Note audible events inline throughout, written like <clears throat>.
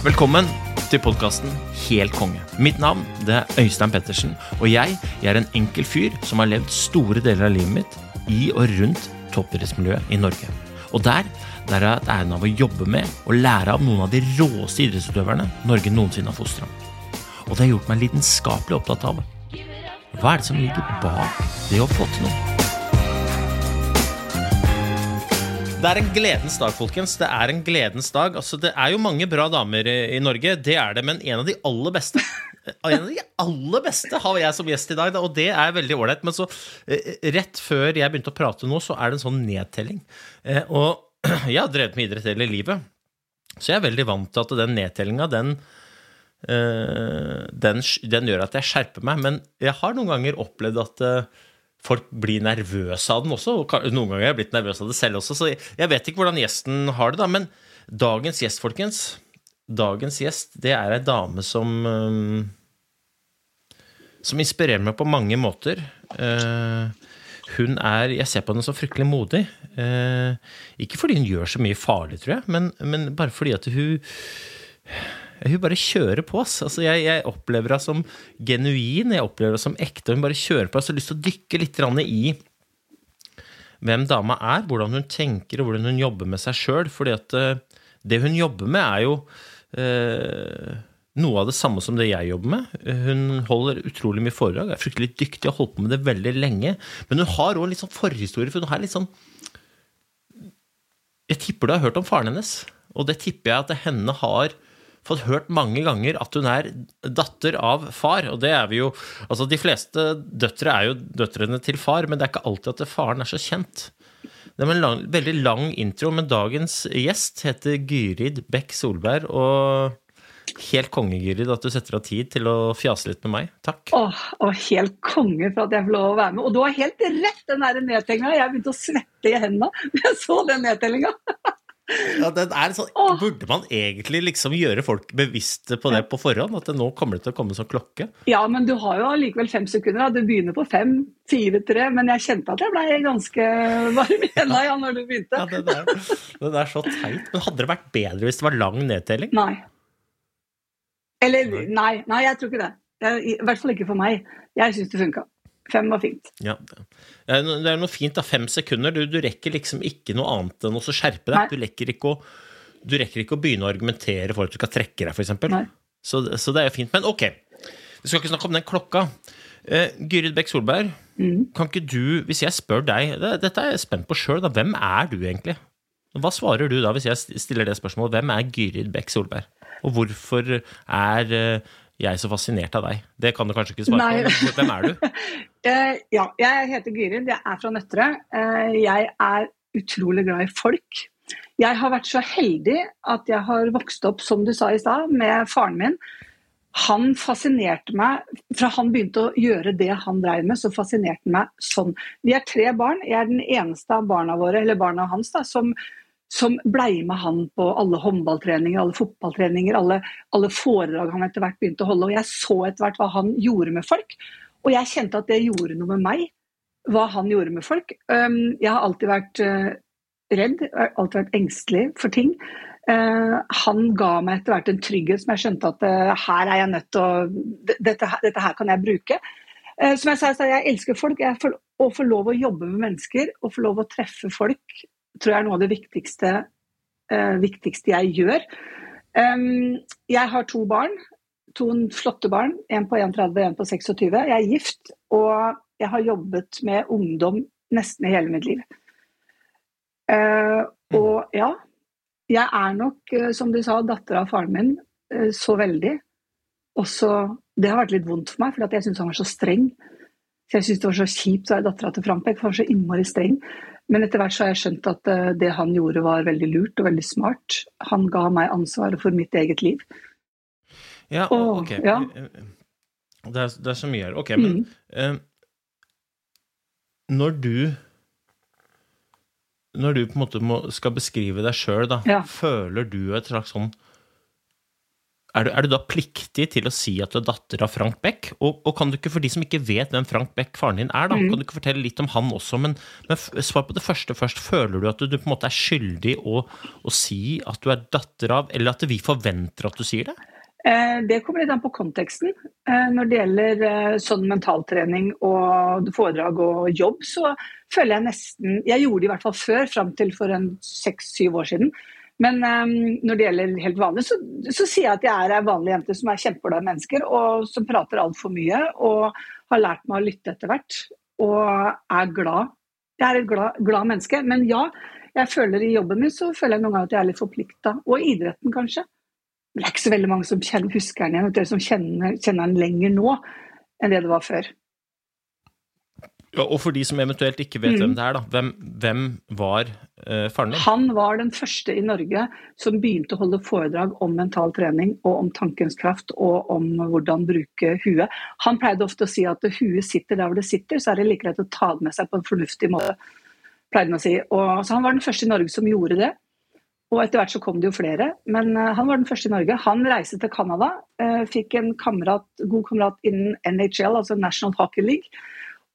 Velkommen til podkasten Helt konge. Mitt navn det er Øystein Pettersen, og jeg, jeg er en enkel fyr som har levd store deler av livet mitt i og rundt toppidrettsmiljøet i Norge. Og der, der har jeg hatt æren av å jobbe med og lære av noen av de råeste idrettsutøverne Norge noensinne har fostra. Og det har gjort meg lidenskapelig opptatt av hva er det som ligger bak det å få til noe. Det er en gledens dag, folkens. Det er en gledens dag. Altså, det er jo mange bra damer i, Norge, det er det, men en av de aller beste <laughs> En av de aller beste har jeg som gjest i dag, og det er veldig ålreit. Men så, eh, rett før jeg begynte å prate nå, så er det en sånn nedtelling. Eh, og <clears throat> jeg har drevet med idrett hele livet, så jeg er veldig vant til at den nedtellinga, den eh, den, den, gjør at jeg skjerper meg. Men jeg har noen ganger opplevd at folk blir nervøse av den også. Og noen ganger har jeg blitt nervøs av det selv også, så jeg vet ikke hvordan gjesten har det, da. Men dagens gjest, folkens Dagens gjest, det er ei dame som um, Som inspirerer meg på mange måter. Uh, hun er Jeg ser på henne som fryktelig modig. Uh, ikke fordi hun gjør så mye farlig, tror jeg, men, men bare fordi at hun hun bare kjører på. Altså, jeg, jeg, opplever henne som genuin, jeg opplever henne som ekte. Hun bare kjører på. Jeg har lyst til å dykke litt i hvem dama er, hvordan hun tenker og hvordan hun jobber med seg sjøl. fordi at uh, det hun jobber med, er jo uh, noe av det samme som det jeg jobber med. Hun holder utrolig mye foredrag, er fryktelig dyktig og har holdt på med det veldig lenge. Men hun har òg litt sånn forhistorie, for hun har litt sånn Jeg tipper du har hørt om faren hennes, og det tipper jeg at henne har fått hørt mange ganger at hun er datter av far. Og det er vi jo Altså, de fleste døtre er jo døtrene til far, men det er ikke alltid at faren er så kjent. Det er en lang, veldig lang intro, men dagens gjest heter Gyrid Bekk Solberg. Og helt konge, Gyrid, at du setter av tid til å fjase litt med meg. Takk. Åh, åh, helt konge for at jeg får lov å være med. Og du har helt rett, den der nedtellinga. Jeg begynte å svette i hendene da jeg så den nedtellinga. <laughs> Ja, sånn, burde man egentlig liksom gjøre folk bevisste på det på forhånd? At det nå kommer det til å komme som klokke? Ja, men du har jo allikevel fem sekunder. Da. Du begynner på fem, fire, tre. Men jeg kjente at jeg ble ganske varm i henda ja, når du begynte. Ja, det, er, det er så teit. Men hadde det vært bedre hvis det var lang nedtelling? Nei. Eller nei, nei, jeg tror ikke det. I hvert fall ikke for meg. Jeg syns det funka. Fem var fint. Ja, Det er noe fint, da. Fem sekunder. Du, du rekker liksom ikke noe annet enn å skjerpe deg. Du rekker, å, du rekker, ikke å, begynne å argumentere for at du skal trekke deg, f.eks. Så, så det er jo fint. Men ok, vi skal ikke snakke om den klokka. Uh, Gyrid Bekk Solberg, mm. kan ikke du, hvis jeg spør deg det, Dette er jeg spent på sjøl, hvem er du egentlig? Hva svarer du da hvis jeg stiller det spørsmålet? Hvem er Gyrid Bekk Solberg? Og hvorfor er uh, jeg er så fascinert av deg. Det kan du kanskje ikke svare Nei. på. Hvem er du? <laughs> Eh, ja, jeg heter Gyrid. Jeg er fra Nøtterøy. Eh, jeg er utrolig glad i folk. Jeg har vært så heldig at jeg har vokst opp, som du sa i stad, med faren min. Han fascinerte meg Fra han begynte å gjøre det han drev med, så fascinerte han meg sånn. Vi er tre barn. Jeg er den eneste av barna våre, eller barna hans da, som som blei med han på alle håndballtreninger, alle fotballtreninger, alle, alle, foredrag han etter hvert begynte å holde. Og jeg så etter hvert hva han gjorde med folk, og jeg kjente at det gjorde noe med meg. Hva han gjorde med folk. Um, jeg har alltid vært uh, redd, alltid vært engstelig for ting. Uh, han ga meg etter hvert en trygghet som jeg skjønte at uh, her er jeg nødt til å dette, dette, her kan jeg bruke. som jeg sa, jeg elsker folk. Jeg får, å få lov å jobbe med mennesker og få lov å treffe folk tror jeg er noe av det viktigste, uh, viktigste jeg gjør. Um, jeg har to barn. To flotte barn. En på 31 og en på 26. Jeg er gift, og jeg har jobbet med ungdom nesten i hele mitt liv. Uh, og ja, jeg er nok, uh, som du sa, datter av faren min så veldig. Også, det har vært litt vondt for meg, for jeg syntes han var så streng. Så jeg syntes det var så kjipt å være dattera til Frank Beck, for han var så innmari streng. Men etter hvert så har jeg skjønt at eh, det han gjorde var veldig lurt og veldig smart. Han ga meg ansvaret for mitt eget liv. Ja, og, ok. ja. Det, er, det er så mye her. Ok, men Mm. eh, når du Når du på en måte må, skal beskrive deg sjøl, da, Ja. føler du et slags sånn er du, er du da pliktig til å si at du er datter av Frank Beck? Og, og kan du ikke, for de som ikke vet hvem Frank Beck, faren din, er, da, Mm. kan du ikke fortelle litt om han også? Men, men svar på det første først. Føler du at du, du på en måte er skyldig å, å si at du er datter av, eller at vi forventer at du sier det? Eh, Det kommer litt an på konteksten. Eh, Når det gjelder eh, sånn mentaltrening og foredrag og jobb, så føler jeg nesten Jeg gjorde det i hvert fall før, fram til for en seks-syv år siden. Men um, når det gjelder helt vanlig, så, så sier jeg at jeg er ei vanlig jente som er kjempeglad i mennesker, og som prater altfor mye, og har lært meg å lytte etter hvert. Og er glad. Jeg er et glad, glad menneske. Men ja, jeg føler i jobben min så føler jeg noen ganger at jeg er litt forplikta. Og i idretten, kanskje. Men det er ikke så veldig mange som kjenner, husker den igjen, som kjenner, kjenner den lenger nå enn det det var før. Ja, og for de som eventuelt ikke vet Mm. hvem det er, da. Hvem, hvem var eh, faren din? Han var den første i Norge som begynte å holde foredrag om mental trening og om tankens kraft og om hvordan bruke huet. Han pleide ofte å si at huet sitter der hvor det sitter, så er det like greit å ta det med seg på en fornuftig måte. pleide han å si. Og, så han var den første i Norge som gjorde det. Og etter hvert så kom det jo flere, men eh, han var den første i Norge. Han reiste til Canada, eh, fikk en kamerat, god kamerat innen NHL, altså National Hockey League.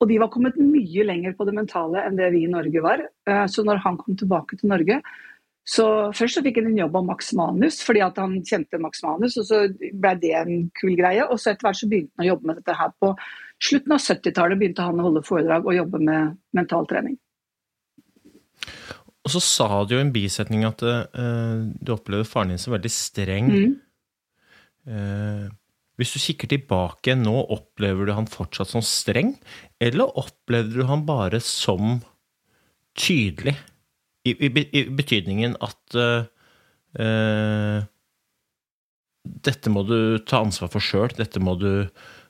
Og de var kommet mye lenger på det mentale enn det vi i Norge var. Eh, Så når han kom tilbake til Norge, så først så fikk han en jobb av Max Manus, fordi at han kjente Max Manus, og så ble det en kul greie. Og så etter hvert så begynte han å jobbe med dette her. På slutten av 70-tallet begynte han å holde foredrag og jobbe med mental trening. Og så sa du jo i en bisetning at uh, du opplever faren din som veldig streng. Mm. Eh, hvis du kikker tilbake nå, opplever du han fortsatt som streng, eller opplevde du han bare som tydelig? I, i, i betydningen at uh, uh, dette må du ta ansvar for sjøl, dette,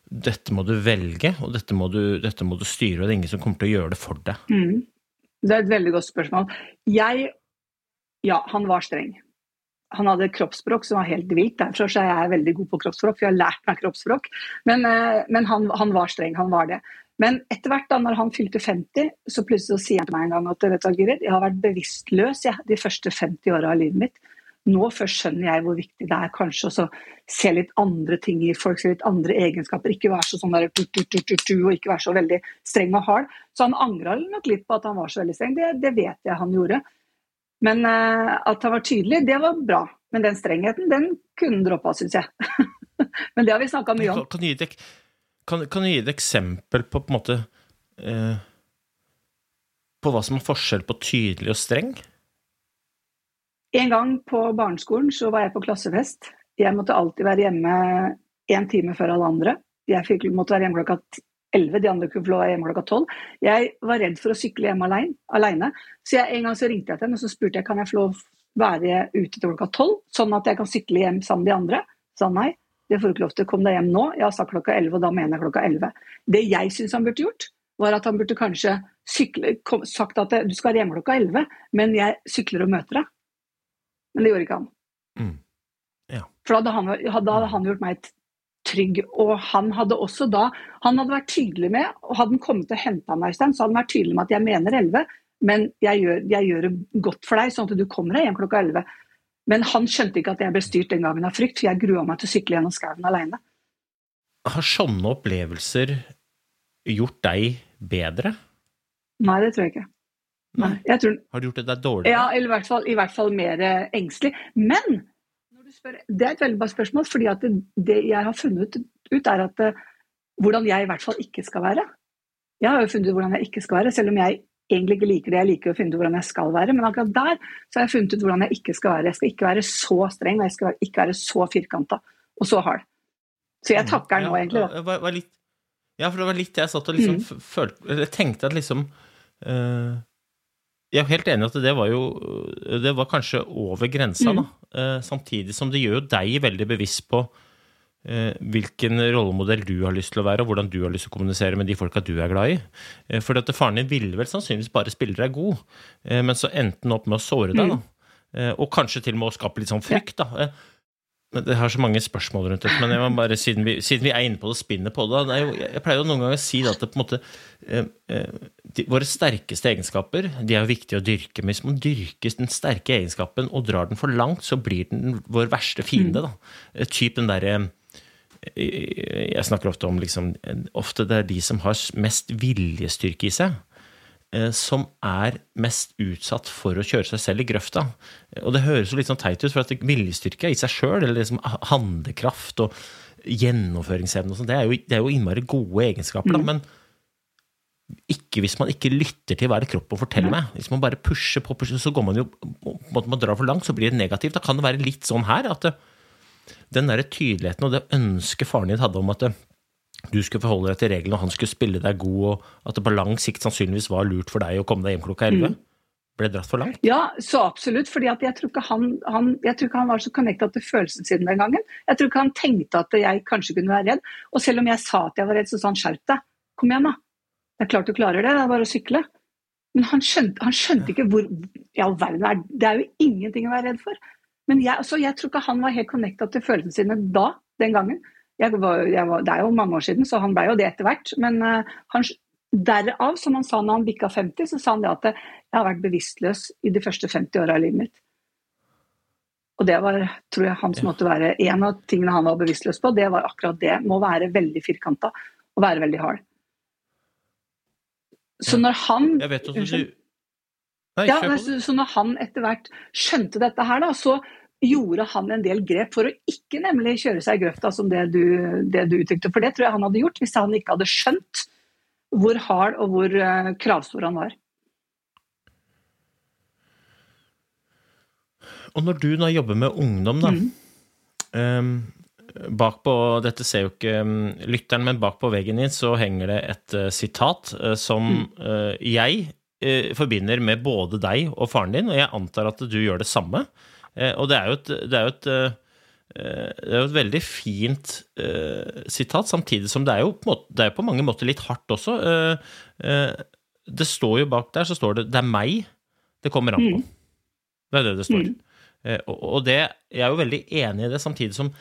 dette må du velge, og dette må, du, dette må du styre, og det er ingen som kommer til å gjøre det for deg. Mm. Det er et veldig godt spørsmål. Jeg Ja, han var streng. Han hadde kroppsspråk som var helt vilt. Derfor er jeg veldig god på kroppsspråk, for jeg har lært meg kroppsspråk. Men, eh, men han, han var streng. Han var det. Men etter hvert, da når han fylte 50, så plutselig så sier han til meg en gang at vet du, jeg har vært bevisstløs jeg, de første 50 åra av livet mitt. Nå først skjønner jeg hvor viktig det er kanskje å se litt andre ting i folk, se litt andre egenskaper. Ikke være så sånn der, tu, tu, tu, og ikke være så veldig streng og hard. Så han angra nok litt på at han var så veldig streng. Det, det vet jeg han gjorde. Men eh, at han var tydelig, det var bra. Men den strengheten, den kunne han droppa, syns jeg. <laughs> Men det har vi snakka mye om. Kan, kan, du gi et, kan, kan du gi et eksempel på på en måte eh, På hva som er forskjell på tydelig og streng? En gang på barneskolen så var jeg på klassefest. Jeg måtte alltid være hjemme én time før alle andre. Jeg fikk, måtte være hjemme klokka 11, de andre kunne få være hjemme klokka 12. Jeg var redd for å sykle hjem alene, alene. så jeg, en gang så ringte jeg til henne og så spurte jeg kan jeg få lov være ute til klokka 12, sånn at jeg kan sykle hjem sammen med de andre. Sa han nei, det får du ikke lov til. Kom deg hjem nå. Jeg har sagt klokka 11, og da mener jeg klokka 11. Det jeg syns han burde gjort, var at han burde kanskje sykle, kom, sagt at du skal være hjemme klokka 11, men jeg sykler og møter deg. Men det gjorde ikke han. Mm. Ja. For da hadde han, hadde han gjort meg trygg. Og han hadde også da Han hadde vært tydelig med, og hadde han kommet og henta meg, så hadde han vært tydelig med at jeg mener 11, men jeg gjør, jeg gjør det godt for deg, sånn at du kommer deg hjem klokka 11. Men han skjønte ikke at jeg ble styrt den gangen av frykt, for jeg grua meg til å sykle gjennom skauen alene. Har sånne opplevelser gjort deg bedre? Nei, det tror jeg ikke. Nei, jeg tror, Har det gjort deg dårligere? Ja, eller i hvert fall, i hvert fall mer eh, engstelig. Men det er et veldig bra spørsmål, fordi at det, det jeg har funnet ut, er at eh, hvordan jeg i hvert fall ikke skal være. Jeg har jo funnet ut hvordan jeg ikke skal være, selv om jeg egentlig ikke liker det. Jeg liker å finne ut hvordan jeg skal være, men akkurat der så har jeg funnet ut hvordan jeg ikke skal være. Jeg skal ikke være så streng, og jeg skal ikke være så firkanta og så hard. Så jeg takker nå, egentlig, da. Ja, var, var litt, ja, for det var litt jeg satt og liksom Mm. følte Eller tenkte at liksom eh, Jeg er helt enig i at det var jo Det var kanskje over grensa, Mm. da. Eh, samtidig som det gjør jo deg veldig bevisst på eh, hvilken rollemodell du har lyst til å være, og hvordan du har lyst til å kommunisere med de folka du er glad i. Eh, for at faren din ville vel sannsynligvis bare spille deg god, men så endte han opp med å såre deg, da. Eh, Og kanskje til og med å skape litt sånn frykt, da. Men Det har så mange spørsmål rundt dette, men jeg må bare, siden, vi, siden vi er inne på det spinnet på det, det jo, Jeg pleier jo noen ganger å si at det måte eh, eh, de, Våre sterkeste egenskaper de er jo viktige å dyrke. Men hvis man dyrker den sterke egenskapen og drar den for langt, så blir den vår verste fiende. da. Eh, Typ den derre eh, Jeg snakker ofte om liksom Ofte det er de som har mest viljestyrke i seg som er mest utsatt for å kjøre seg selv i grøfta. Og det høres jo litt sånn teit ut, for at viljestyrke i seg sjøl, eller liksom handlekraft og gjennomføringsevne og sånn, det, det er jo innmari gode egenskaper, da, men ikke hvis man ikke lytter til hva det kroppen forteller meg. Hvis man bare pusher på, pusher, så går man jo man drar for langt, så blir det negativt. Da kan det være litt sånn her at den der tydeligheten og det ønsket faren din hadde om at du skulle forholde deg til reglene, og han skulle spille deg god, og at det på lang sikt sannsynligvis var lurt for deg å komme deg hjem klokka 11, ble dratt for langt. Ja, så absolutt. fordi jeg tror ikke han, han, jeg tror ikke han var så connecta til følelsen sin den gangen. Jeg tror ikke han tenkte at jeg kanskje kunne være redd. Og selv om jeg sa at jeg var redd, så sa han skjerp deg. Kom igjen, da. Det er klart du klarer det. Det er bare å sykle. Men han skjønte, han skjønte ikke hvor i all verden er Det er jo ingenting å være redd for. Men jeg, så jeg tror ikke han var helt connecta til følelsene sine da, den gangen. Jeg var, jeg var, det er jo mange år siden, så han ble jo det etter hvert. Men eh, han, derav, som han sa når han bikka 50, så sa han det at eh, jeg har vært bevisstløs i de første 50 åra av livet mitt. Og det var, tror jeg, hans måte å være En av tingene han var bevisstløs på, det var akkurat det. Må være veldig firkanta og være veldig hard. Så når han Jeg vet at du? Nei, Ja, nei, så, så når han etter hvert skjønte dette her, da, så gjorde han en del grep for å ikke nemlig kjøre seg i grøfta, som det du, det du uttrykte. For det tror jeg han hadde gjort hvis han ikke hadde skjønt hvor hard og hvor eh, kravstor han var. Og når du da jobber med ungdom, da Mm. um, Bak på, Dette ser jo ikke um, lytteren, men bak på veggen din så henger det et uh, sitat uh, som eh, jeg forbinder med både deg og faren din, og jeg antar at du gjør det samme. Eh, og det er jo et, det er jo et eh, det er jo et veldig fint eh, sitat, samtidig som det er jo på, måte, det er på mange måter litt hardt også. Det står jo bak der, så står det 'det er meg det kommer an på'. Det er det det står. Mm. Og, det, jeg er jo veldig enig i det, samtidig som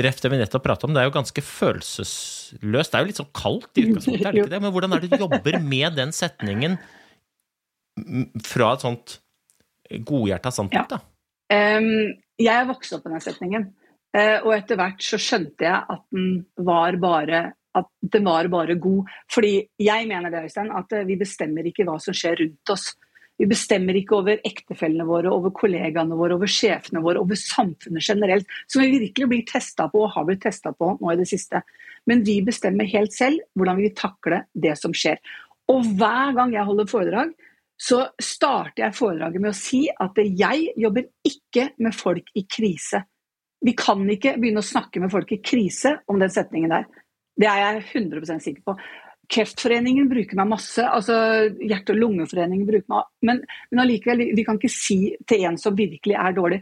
Ref det vi nettopp prata om, det er jo ganske følelsesløst. Det er jo litt sånn kaldt i utgangspunktet, er det ikke <laughs> det? Men hvordan er det du jobber med den setningen mm, fra et sånt godhjerta standpunkt, da? Um, jeg er vokst opp med den setningen, Uh, og etter hvert så skjønte jeg at den var bare at den var bare god. Fordi jeg mener det, Øystein, at eh, vi bestemmer ikke hva som skjer rundt oss. Vi bestemmer ikke over ektefellene våre, over kollegaene våre, over sjefene våre, over samfunnet generelt, som vi virkelig blir testa på og har blitt testa på nå i det siste. Men vi bestemmer helt selv hvordan vi vil takle det som skjer. Og hver gang jeg holder foredrag, så starter jeg foredraget med å si at jeg jobber ikke med folk i krise. Vi kan ikke begynne å snakke med folk i krise om den setningen der. Det er jeg 100% sikker på. Kreftforeningen bruker meg masse, altså Hjerte- og lungeforeningen bruker meg Men, men allikevel, vi, kan ikke si til en som virkelig er dårlig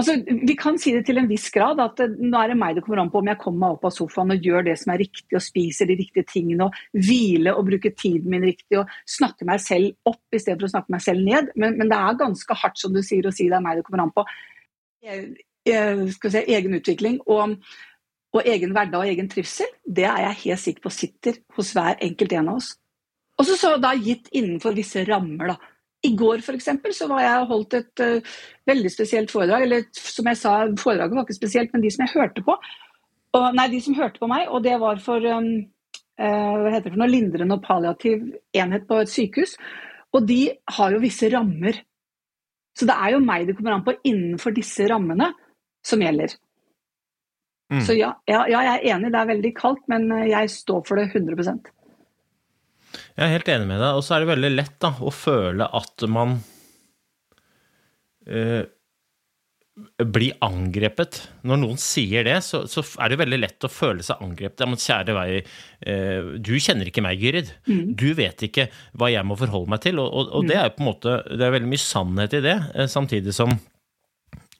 Altså, Vi kan si det til en viss grad, at nå er det meg det kommer an på om jeg kommer meg opp av sofaen og gjør det som er riktig, og spiser de riktige tingene, og hvile og bruker tiden min riktig, og snakke meg selv opp i stedet for å snakke meg selv ned. Men, men det er ganske hardt, som du sier, å si det er meg det kommer an på. Skal vi si, egen utvikling og, og egen hverdag og egen trivsel, det er jeg helt sikker på sitter hos hver enkelt en av oss. Og så da gitt innenfor visse rammer, da. I går for eksempel, så var jeg og holdt et uh, veldig spesielt foredrag. Eller som jeg sa, foredraget var ikke spesielt, men de som jeg hørte på. Og, nei, de som hørte på meg, og det var for um, uh, hva heter det for noe, lindrende og palliativ enhet på et sykehus. Og de har jo visse rammer. Så det er jo meg det kommer an på innenfor disse rammene som gjelder. Mm. Så ja, ja, ja, jeg er enig, det er veldig kaldt, men eh, jeg står for det 100 Jeg er helt enig med deg. Og så er det veldig lett da, å føle at man eh, blir angrepet. Når noen sier det, så, så er det veldig lett å føle seg angrepet. Ja, men kjære vei, eh, du kjenner ikke meg, Gyrid. Du vet ikke hva jeg må forholde meg til. Og, og, og det er på en måte Det er veldig mye sannhet i det, eh, samtidig som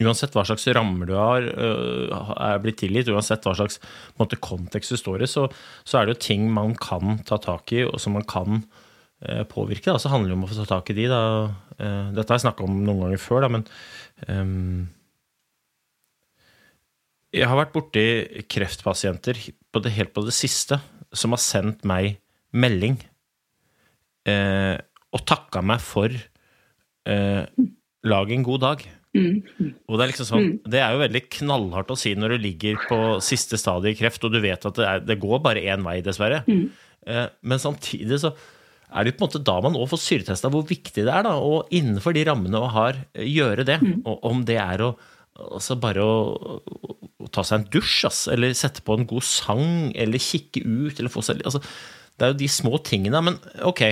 uansett hva slags rammer du har, øh, er blitt tilgitt, uansett hva slags måte, kontekst du står i, så, så, er det jo ting man kan ta tak i, og som man kan øh, påvirke. Da. Så handler det om å få ta tak i de. Da. Uh, dette har jeg snakka om noen ganger før, da, men um, Jeg har vært borti kreftpasienter på det, helt på det siste som har sendt meg melding uh, og takka meg for 'lag en god dag'. Mm. Og det er liksom sånn, mm. det er jo veldig knallhardt å si når du ligger på siste stadie i kreft, og du vet at det, er, det går bare én vei, dessverre. Mm. Eh, men samtidig så er det jo på en måte da man òg får syretesta hvor viktig det er, da, og innenfor de rammene man har, eh, gjøre det. Mm. Og om det er å altså bare å, å, ta seg en dusj, ass, eller sette på en god sang, eller kikke ut, eller få seg altså, Det er jo de små tingene. Men ok,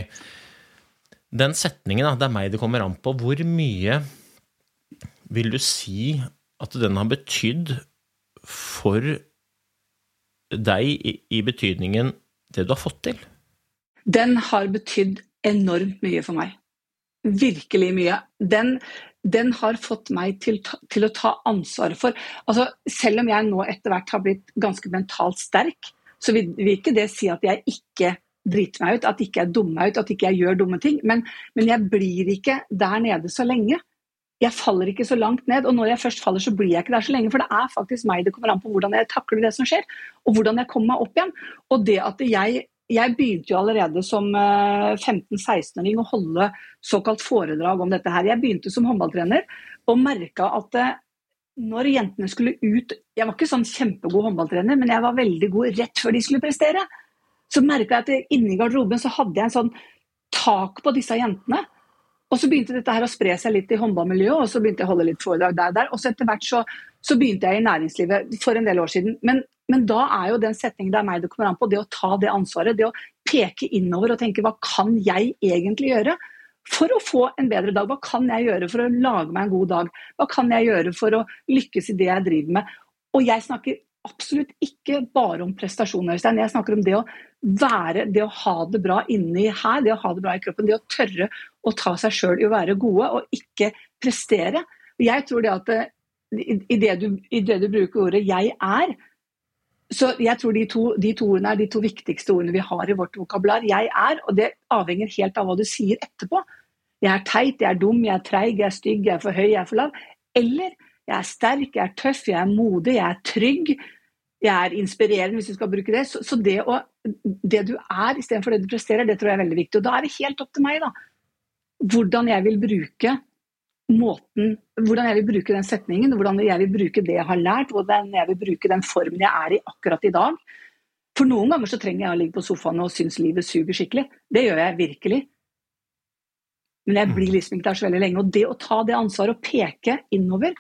den setningen, da, det er meg det kommer an på. Hvor mye vil du si at den har betydd for deg i, betydningen det du har fått til? Den har betydd enormt mye for meg. Virkelig mye. Den, den har fått meg til, til, å ta ansvar for altså, Selv om jeg nå etter hvert har blitt ganske mentalt sterk, så vil, vil ikke det si at jeg ikke driter meg ut, at ikke jeg dummer meg ut, at ikke jeg gjør dumme ting. Men, men jeg blir ikke der nede så lenge jeg faller ikke så langt ned. Og når jeg først faller, så blir jeg ikke der så lenge. For det er faktisk meg det kommer an på hvordan jeg takler det som skjer, og hvordan jeg kommer meg opp igjen. Og det at jeg, jeg begynte jo allerede som 15-16-åring eh, å holde såkalt foredrag om dette her. Jeg begynte som håndballtrener og merka at eh, når jentene skulle ut Jeg var ikke sånn kjempegod håndballtrener, men jeg var veldig god rett før de skulle prestere. Så merka jeg at inni garderoben så hadde jeg en sånn tak på disse jentene. Og så begynte dette her å spre seg litt i håndballmiljøet, og så begynte jeg å holde litt foredrag der, der. Og så etter hvert så, så, begynte jeg i næringslivet for en del år siden. Men, men da er jo den setningen det er meg det kommer an på, det å ta det ansvaret. Det å peke innover og tenke hva kan jeg egentlig gjøre? For å få en bedre dag, hva kan jeg gjøre for å lage meg en god dag? Hva kan jeg gjøre for å lykkes i det jeg driver med? Og jeg snakker absolutt ikke bare om prestasjon, Øystein. Jeg snakker om det å være, det å ha det bra inni her, det å ha det bra i kroppen. Det å tørre å ta seg sjøl i å være gode og ikke prestere. Jeg tror det at eh, i det du, i det du bruker ordet 'jeg er', så jeg tror de to, de to, ordene er de to viktigste ordene vi har i vårt vokabular. Jeg er, og det avhenger helt av hva du sier etterpå. Jeg er teit, jeg er dum, jeg er treig, jeg er stygg, jeg er for høy, jeg er for lav. Eller jeg er sterk, jeg er tøff, jeg er modig, jeg er trygg. Jeg er inspirerende, hvis du skal bruke det. Så, så det, å, det du er istedenfor det du presterer, det tror jeg er veldig viktig. Og da er det helt opp til meg, da. Hvordan jeg vil bruke måten Hvordan jeg vil bruke den setningen, hvordan jeg vil bruke det jeg har lært, hvordan jeg vil bruke den formen jeg er i akkurat i dag. For noen ganger så trenger jeg å ligge på sofaen og synes livet suger skikkelig. Det gjør jeg virkelig. Men jeg blir liksom ikke der så veldig lenge. Og det å ta det ansvaret og peke innover,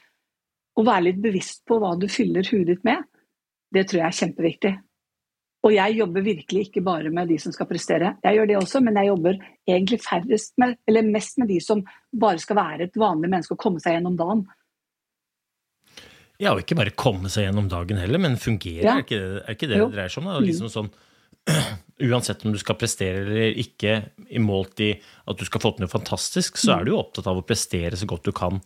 og være litt bevisst på hva du fyller huet ditt med, det tror jeg er kjempeviktig. Og jeg jobber virkelig ikke bare med de som skal prestere. Jeg gjør det også, men jeg jobber egentlig færrest med, eller mest med de som bare skal være et vanlig menneske og komme seg gjennom dagen. Ja, og ikke bare komme seg gjennom dagen heller, men fungere. Ja. Er, ikke, er ikke det jo. det dreier seg om? Da? Liksom sånn, <clears throat> uansett om du skal prestere eller ikke, i målt i at du skal få til noe fantastisk, så er du jo opptatt av å prestere så godt du kan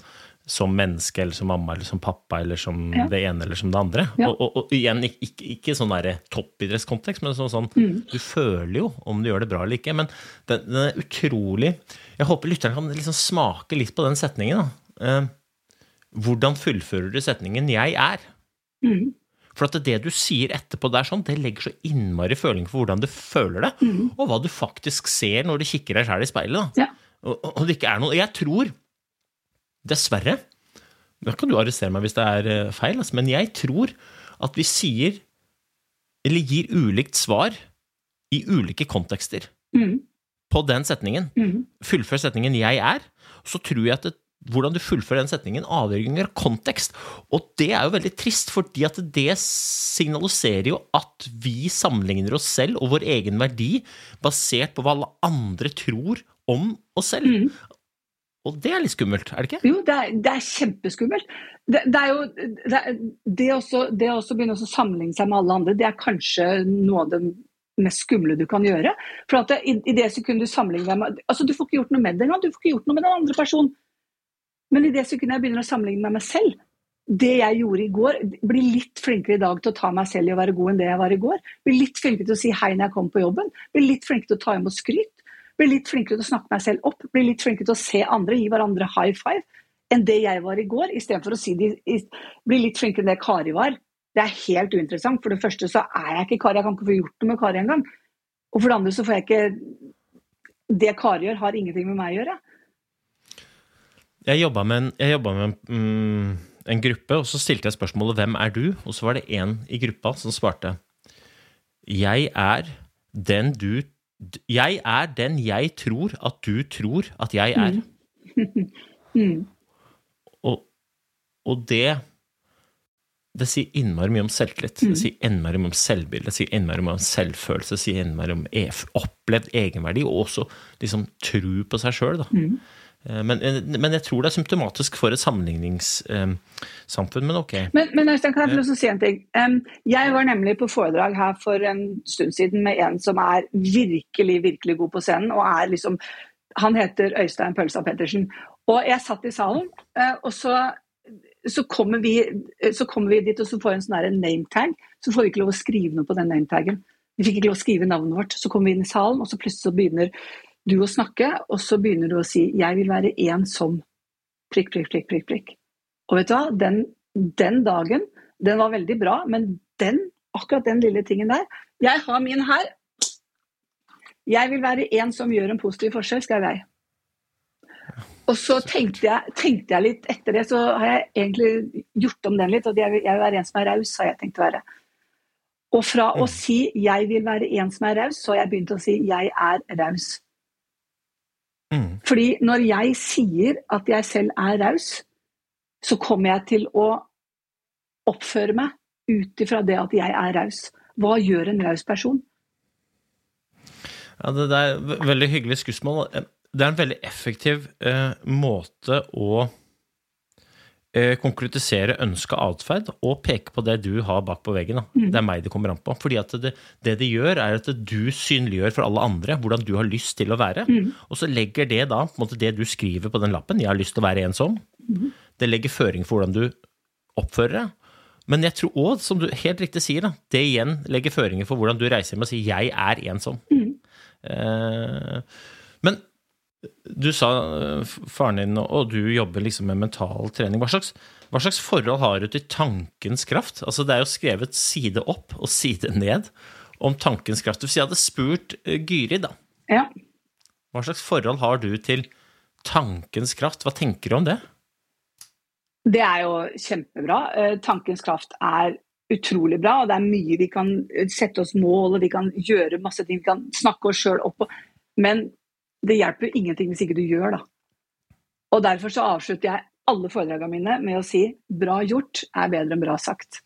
som menneske eller som mamma eller som pappa eller som ja. det ene eller som det andre. Ja. Og, og, og, igjen, ikke, ikke sånn toppidrettskontekst, men sånn, sånn mm. du føler jo om du gjør det bra eller ikke. Men den, den er utrolig Jeg håper lytteren kan liksom smake litt på den setningen. Eh, hvordan fullfører du setningen 'jeg er'? Mm. For at det du sier etterpå, der sånn, det legger så innmari føling for hvordan du føler det, mm. og hva du faktisk ser når du kikker deg sjæl i speilet. Ja. Og, og, det ikke er noe Jeg tror dessverre Da kan du arrestere meg hvis det er eh, feil, altså, men jeg tror at vi sier Eller gir ulikt svar i ulike kontekster mm. på den setningen. Mm. Fullfør setningen 'jeg er', så tror jeg at det, hvordan du fullfører den setningen, avgjør av kontekst. Og det er jo veldig trist, fordi at det signaliserer jo at vi sammenligner oss selv og vår egen verdi basert på hva alle andre tror om oss selv. Mm. Og det er litt skummelt, er det ikke? Jo, det er, det er kjempeskummelt. Det, det, er jo det, det, også, å begynne å sammenligne seg med alle andre, det er kanskje noe av det mest skumle du kan gjøre. For at i, i det sekundet du sammenligner deg med altså Du får ikke gjort noe med det du får ikke gjort noe med den andre personen. Men i det sekundet jeg begynner å sammenligne meg med meg selv, det jeg gjorde i går, bli litt flinkere i dag til å ta meg selv i å være god enn det jeg var i går. Bli litt flinkere til å si hei når jeg kommer på jobben. Bli litt flinkere til å ta imot skryt. Bli litt flinkere til å snakke meg selv opp. Bli litt flinkere til å se andre, gi hverandre high five enn det jeg var i går. Istedenfor å si de, bli litt flinkere enn det Kari var. Det er helt uinteressant. For det første så er jeg ikke Kari, jeg kan ikke få gjort noe med Kari engang. Og for det andre så får jeg ikke Det Kari gjør, har ingenting med meg å gjøre. Jeg jobba med en, jeg med en mm en gruppe, og så stilte jeg spørsmålet 'Hvem er du?' Og så var det en i gruppa som svarte 'Jeg er den du Jeg er den jeg tror at du tror at jeg er'. Mm. <laughs> Og, og, det det sier innmari mye om selvtillit. Det sier innmari mye om selvbilde, det sier innmari mye om selvfølelse, det sier innmari om e opplevd egenverdi, og også liksom tro på seg sjøl. Mm. Eh, men, eh, men, jeg tror det er symptomatisk for et sammenligningssamfunn. Men ok. Men, men Øystein, kan jeg få si en ting? Jeg var nemlig på foredrag her for en stund siden med en som er virkelig, virkelig god på scenen. og er liksom, Han heter Øystein Pølsa Pettersen. Og jeg satt i salen, eh, og så, så, kommer, vi, så kommer vi dit og så får en sånn nametag. Så får vi ikke lov å skrive noe på den nametagen. Vi fikk ikke lov å skrive navnet vårt. Så kommer vi inn i salen, og så plutselig så begynner du å snakke, og så begynner du å si 'jeg vil være en som prikk, prikk, prikk'. prikk, prikk. Og vet du hva, den, den, dagen, den var veldig bra, men den, akkurat den lille tingen der Jeg har min her. Jeg vil være en som gjør en positiv forskjell, skrev jeg. Og så tenkte jeg, tenkte jeg, litt etter det, så har jeg egentlig gjort om den litt. Og jeg vil, jeg vil være en som er raus, har jeg tenkt å være. Og fra å mm. si 'jeg vil være en som er raus', så har jeg begynt å si 'jeg er raus'. Mm. Fordi når jeg sier at jeg selv er raus, så kommer jeg til å oppføre meg ut ifra det at jeg er raus. Hva gjør en raus person? Ja, Det er et veldig hyggelig skussmål. Det er en veldig effektiv eh, måte å konkretisere ønska atferd og peke på det du har bak på veggen. Mm. Det er meg det kommer an på. Fordi at det, det de gjør, er at du synliggjør for alle andre hvordan du har lyst til å være. Mm. Og så legger det da måte det du skriver på den lappen, 'jeg har lyst til å være en sånn', mm. det legger føring for hvordan du oppfører deg. Men jeg tror òg, som du helt riktig sier, da, det igjen legger føringer for hvordan du reiser hjem og sier 'jeg er en sånn'. Eh, men du sa eh, faren din og du jobber liksom med mental trening. Hva slags, hva slags, forhold har du til tankens kraft? Altså Det er jo skrevet side opp og side ned om tankens kraft. Hvis jeg hadde spurt uh, Gyri, da ja. Hva slags forhold har du til tankens kraft? Hva tenker du om det? Det er jo kjempebra. Uh, tankens kraft er utrolig bra, og det er mye vi kan sette oss mål, og vi kan gjøre masse ting. Vi kan snakke oss sjøl opp. Men det hjelper ingenting hvis ikke du gjør, da. Og derfor så avslutter jeg alle foredragene mine med å si 'bra gjort er bedre enn bra sagt'.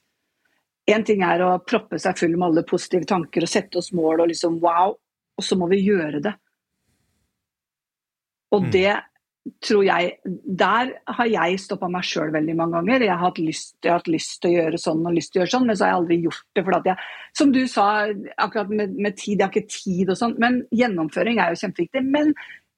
Én ting er å proppe seg full med alle positive tanker og sette oss mål og liksom wow, og så må vi gjøre det. Og mm. det tror jeg Der har jeg stoppa meg sjøl veldig mange ganger. Jeg har, lyst, jeg har, hatt lyst, til å gjøre sånn og lyst til å gjøre sånn, men så har jeg aldri gjort det. For at jeg, som du sa, akkurat med, med tid, jeg har ikke tid og sånn. Men gjennomføring er jo kjempeviktig. Men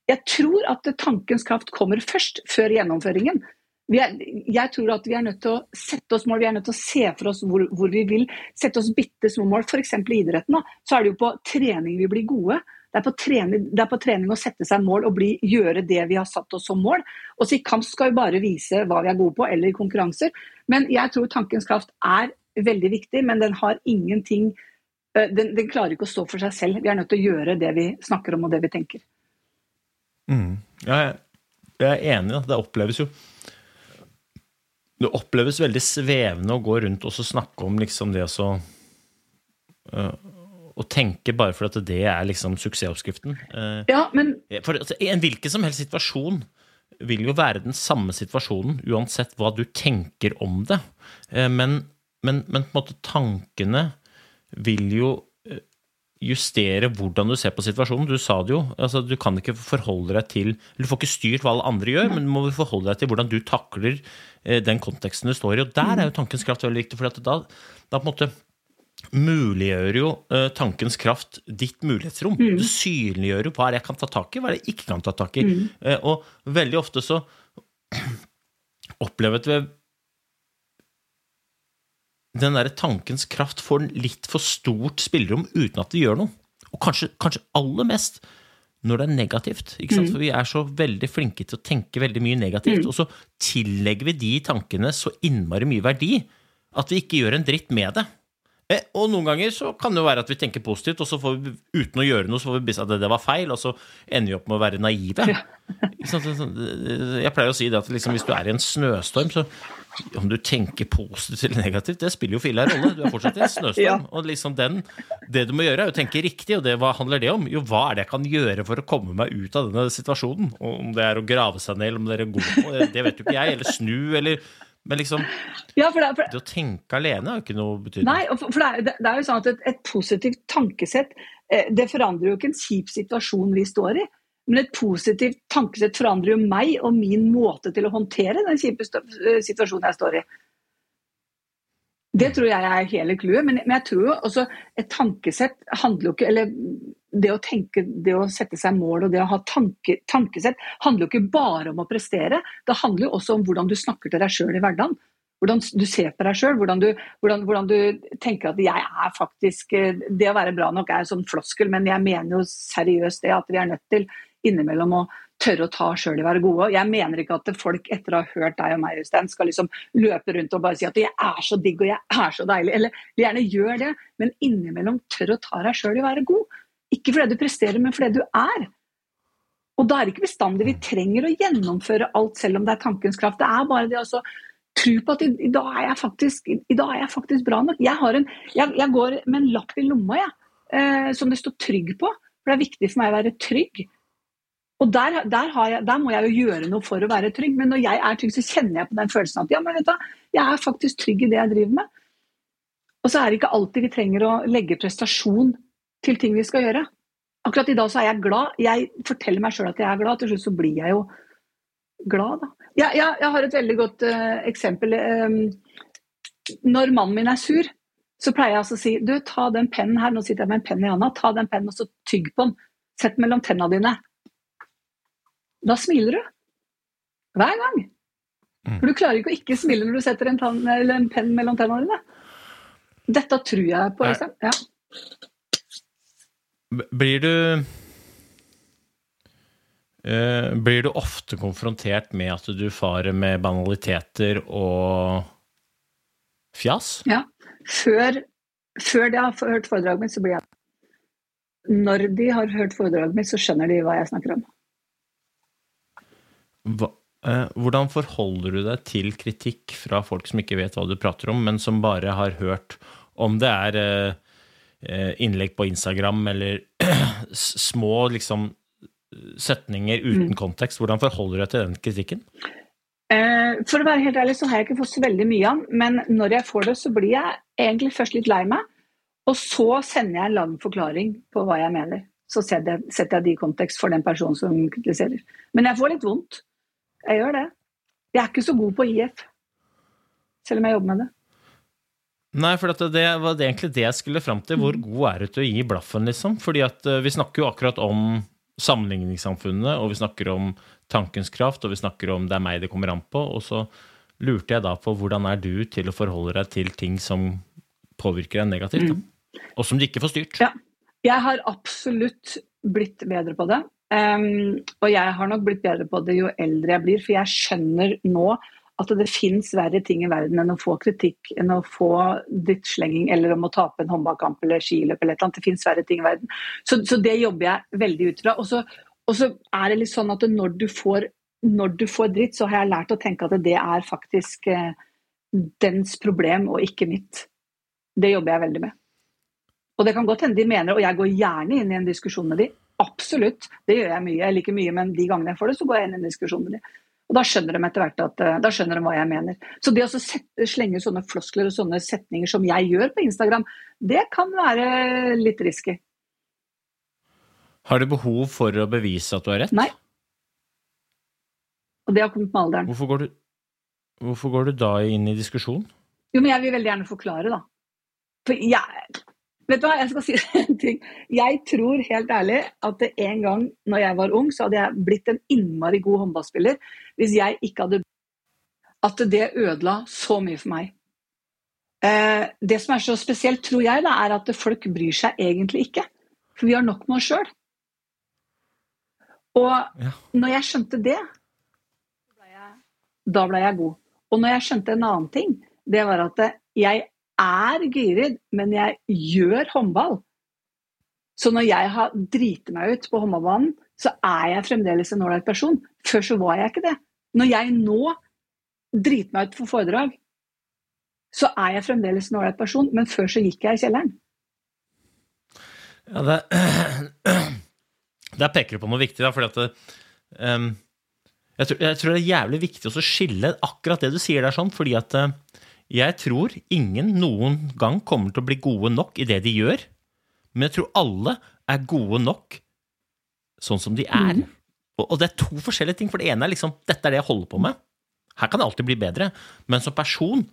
jeg tror at tankens kraft kommer først, før gjennomføringen. Er, jeg tror at vi er nødt til å sette oss mål, vi er nødt til å se for oss hvor, hvor vi vil. Sette oss bitte små mål. F.eks. i idretten. Da, så er det jo på trening vi blir gode. Det er, trening, det er, på trening, å sette seg mål og bli, gjøre det vi har satt oss som mål. Og så I kamp skal vi bare vise hva vi er gode på, eller i konkurranser. Men jeg tror tankens kraft er veldig viktig, men den har ingenting den, den, klarer ikke å stå for seg selv. Vi er nødt til å gjøre det vi snakker om og det vi tenker. Mm. Jeg, jeg er enig. Det oppleves jo Det oppleves veldig svevende å gå rundt og snakke om liksom det å så uh, å tenke bare for at det er liksom suksessoppskriften. Eh, ja, men... For altså, en hvilken som helst situasjon vil jo være den samme situasjonen uansett hva du tenker om det. Eh, men, men, men på en måte tankene vil jo eh, justere hvordan du ser på situasjonen. Du sa det jo. altså Du kan ikke forholde deg til Du får ikke styrt hva alle andre gjør, men du må forholde deg til hvordan du takler den konteksten du står i. Og der er jo tankens kraft veldig viktig. for da, da på en måte muliggjør jo uh, tankens kraft ditt mulighetsrom. Mm. Du synliggjør jo hva jeg kan ta tak i, hva jeg ikke kan ta tak i. Mm. Uh, og veldig ofte så <clears throat> opplever vi den derre tankens kraft får litt for stort spillerom uten at det gjør noe. Og kanskje, kanskje aller mest når det er negativt. ikke sant? For vi er så veldig flinke til å tenke veldig mye negativt, og så tillegger vi de tankene så innmari mye verdi at vi ikke gjør en dritt med det. Eh, Og noen ganger så kan det jo være at vi tenker positivt, og så får vi, uten å gjøre noe, så får vi at det, det var feil, og så ender vi opp med å være naive. <laughs> Sånn- Jeg pleier å si det at liksom, hvis du er i en snøstorm, så om du tenker positivt eller negativt, det spiller jo filla rolle. Du er fortsatt i en snøstorm. <laughs> Ja. Og liksom den, det du må gjøre, er å tenke riktig, og det, hva handler det om? Jo, hva er det jeg kan gjøre for å komme meg ut av denne situasjonen? Og om det er å grave seg ned, eller om det er å gå på, det, det vet jo ikke jeg. Eller snu, eller Men liksom, Ja, for det, for, det å tenke alene har jo ikke noe betydning. Nei, for for det, er, det- det er jo sånn at et, et positivt tankesett eh, det forandrer jo ikke en kjip situasjon vi står i. Men et positivt tankesett forandrer jo meg og min måte til å håndtere den kjipe eh, situasjonen jeg står i. Det tror jeg er hele clouet. Men, men jeg tror jo også et tankesett handler jo ikke Eller det å tenke, det å sette seg mål og det å ha tanke, tankesett handler jo ikke bare om å prestere. Det handler jo også om hvordan du snakker til deg sjøl i hverdagen. Hvordan du ser på deg sjøl. Hvordan, hvordan, hvordan du tenker at jeg er faktisk eh, Det å være bra nok er sånn floskel, men jeg mener jo seriøst det at vi er nødt til innimellom å tørre å ta sjøl i å være gode. Jeg mener ikke at folk etter å ha hørt deg og meg, Øystein, skal liksom løpe rundt og bare si at jeg er så digg og jeg er så deilig. Eller gjerne gjør det, men innimellom tør å ta deg sjøl i å være god. Ikke fordi du presterer, men fordi du er. Og da er det ikke bestandig vi trenger å gjennomføre alt selv om det er tankens kraft. Det er bare det å så tro på at i, i, dag faktisk, i dag er jeg faktisk bra nok. Jeg, en, jeg, jeg går med en lapp i lomma jeg, eh, som det står 'trygg' på. For det er viktig for meg å være trygg. Og der, der, jeg, der må jeg jo gjøre noe for å være trygg. Men når jeg er trygg, så kjenner jeg på den følelsen at ja, men vet du, jeg er faktisk trygg i det jeg driver med. Og så er det ikke alltid vi trenger å legge prestasjon til ting vi skal gjøre. Akkurat i dag så er jeg glad. Jeg forteller meg sjøl at jeg er glad. Til slutt så blir jeg jo glad, da. Ja, ja, jeg har et veldig godt uh, eksempel. Um, når mannen min er sur, så pleier jeg altså å si du, ta den pennen her, nå sitter jeg med en penn i hånda, ta den pennen og så tygg på den. Sett den mellom tenna dine. Da smiler du. Hver gang. Mm. For du klarer ikke å ikke smile når du setter en, tann, en penn mellom tennene dine. Dette tror jeg på, Liksom. Ja. Blir du uh, Blir du ofte konfrontert med at du farer med banaliteter og fjas? Ja. Før, før de har hørt foredraget mitt, så blir jeg Når de har hørt foredraget mitt, så skjønner de hva jeg snakker om. Hva, uh, hvordan forholder du deg til kritikk fra folk som ikke vet hva du prater om, men som bare har hørt om det er eh, innlegg på Instagram eller <clears throat> små liksom setninger uten kontekst? Hvordan forholder du deg til den kritikken? Eh, for å være helt ærlig så har jeg ikke fått så veldig mye av den, men når jeg får det, så blir jeg egentlig først litt lei meg. Og så sender jeg en lang forklaring på hva jeg mener. Så setter jeg, setter jeg det i kontekst for den personen som kritiserer. Men jeg får litt vondt. Jeg gjør det. Jeg er ikke så god på IF, selv om jeg jobber med det. Nei, for at det var det egentlig det jeg skulle fram til. Hvor god er du til å gi blaffen, liksom? Fordi at eh, vi snakker jo akkurat om sammenligningssamfunnet, og vi snakker om tankens kraft, og vi snakker om det er meg det kommer an på. Og så lurte jeg da på hvordan er du til å forholde deg til ting som påvirker deg negativt, da? og som du ikke får styrt. Ja. Jeg har absolutt blitt bedre på det. Um, og jeg har nok blitt bedre på det jo eldre jeg blir, for jeg skjønner nå at det fins verre ting i verden enn å få kritikk, enn å få drittslenging eller om å tape en håndballkamp eller skiløp eller et eller annet. Det fins verre ting i verden. Så, så det jobber jeg veldig ut fra. Og så, er det litt sånn at når du, får, når du får dritt, så har jeg lært å tenke at det er faktisk eh, dens problem og ikke mitt. Det jobber jeg veldig med. Og det kan godt hende de mener, og jeg går gjerne inn i en diskusjon med de. Absolutt, det gjør jeg mye. Jeg liker mye, men de gangene jeg får det, så går jeg inn i en diskusjon med de. Og da skjønner de etter hvert at, eh, da skjønner de hva jeg mener. Så det å sette, slenge sånne floskler og sånne setninger som jeg gjør på Instagram, det kan være litt risky. Har du behov for å bevise at du har rett? Nei. Og det har kommet med alderen. Hvorfor går du, hvorfor går du da inn i diskusjon? Jo, men jeg vil veldig gjerne forklare, da. For jeg Vet du hva, jeg skal si <laughs> en ting. Jeg tror helt ærlig at en gang når jeg var ung, så hadde jeg blitt en innmari god håndballspiller hvis jeg ikke hadde At det ødela så mye for meg. Eh, det som er så spesielt, tror jeg, da, er at folk bryr seg egentlig ikke. For vi har nok med oss sjøl. Og Ja. når jeg skjønte det, da ble jeg god. Og når jeg skjønte en annen ting, det var at jeg er Gyrid, men jeg gjør håndball. Så når jeg har driti meg ut på håndballbanen, så er jeg fremdeles en ålreit person. Før så var jeg ikke det. Når jeg nå driter meg ut for foredrag, så er jeg fremdeles en ålreit person, men før så gikk jeg i kjelleren. Ja, det, <clears throat> der peker du på noe viktig, da, fordi at det, um, jeg, tror, jeg tror det er jævlig viktig å skille akkurat det du sier der, sånn, fordi at eh, jeg tror ingen noen gang kommer til å bli gode nok i det de gjør, men jeg tror alle er gode nok sånn som de er. Og, og det er to forskjellige ting, for det ene er liksom dette er det jeg holder på med. Her kan det alltid bli bedre, men som person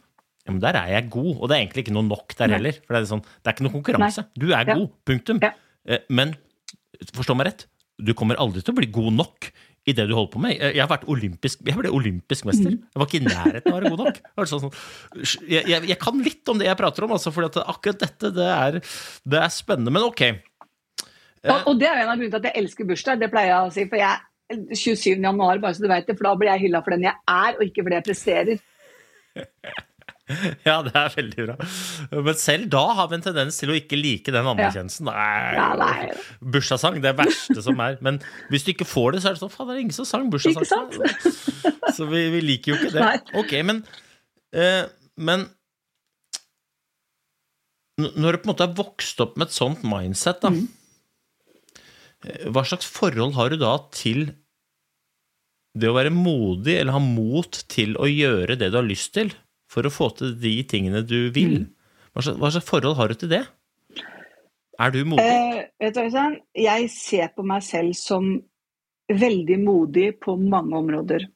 ja, men der er jeg god, og det er egentlig ikke noe nok der Nei. heller. For det er, sånn, det er ikke noe konkurranse. Du er Ja. god, punktum. Ja. Eh, Men forstå meg rett, du kommer aldri til å bli god nok i det du holder på med. Jeg har vært olympisk, jeg ble olympisk mester. Jeg var ikke i nærheten av å være god nok. Jeg, sånn, jeg, jeg, kan litt om det jeg prater om, altså, for akkurat dette det er, det er spennende. Men ok. Og, og det er en av grunnene til at jeg elsker bursdag. Det pleier jeg å si. For jeg 27. januar, bare så du vet det, for da blir jeg hylla for den jeg er, og ikke for det jeg presterer. <laughs> <laughs> Ja, det er veldig bra. Men selv da har vi en tendens til å ikke like den anerkjennelsen. Ja, Nei. Bursdagssang, det verste som er. Men hvis du ikke får det, så er det sånn Faen, det er ingen som sang bursdagssang. <laughs> Så vi, vi liker jo ikke det. Nei. Ok, men eh, Men når du på en måte har vokst opp med et sånt mindset, da Mm. eh, Hva slags forhold har du da til det å være modig eller ha mot til å gjøre det du har lyst til, for å få til de tingene du vil? Mm. Hva slags, hva slags forhold har du til det? Er du modig? Eh, vet du Øystein? Jeg ser på meg selv som veldig modig på mange områder.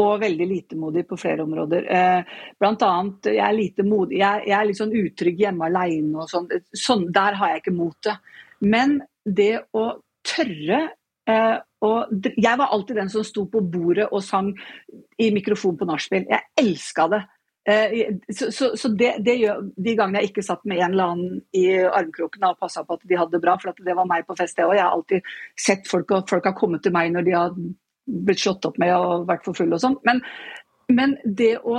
Og veldig lite modig på flere områder. Eh, blant annet, jeg er lite modig. Jeg, jeg er litt sånn utrygg hjemme alene og sånn. sånn. Der har jeg ikke motet. Men det å tørre eh, å Jeg var alltid den som sto på bordet og sang i mikrofon på nachspiel. Jeg elska det. Eh, så så det, det gjør de gangene jeg ikke satt med en eller annen i armkrokene og passa på at de hadde det bra, for det var meg på fest, det òg. Jeg har alltid sett folk, og folk har kommet til meg når de har blitt slått opp med og vært for fulle og sånn. Men, men det å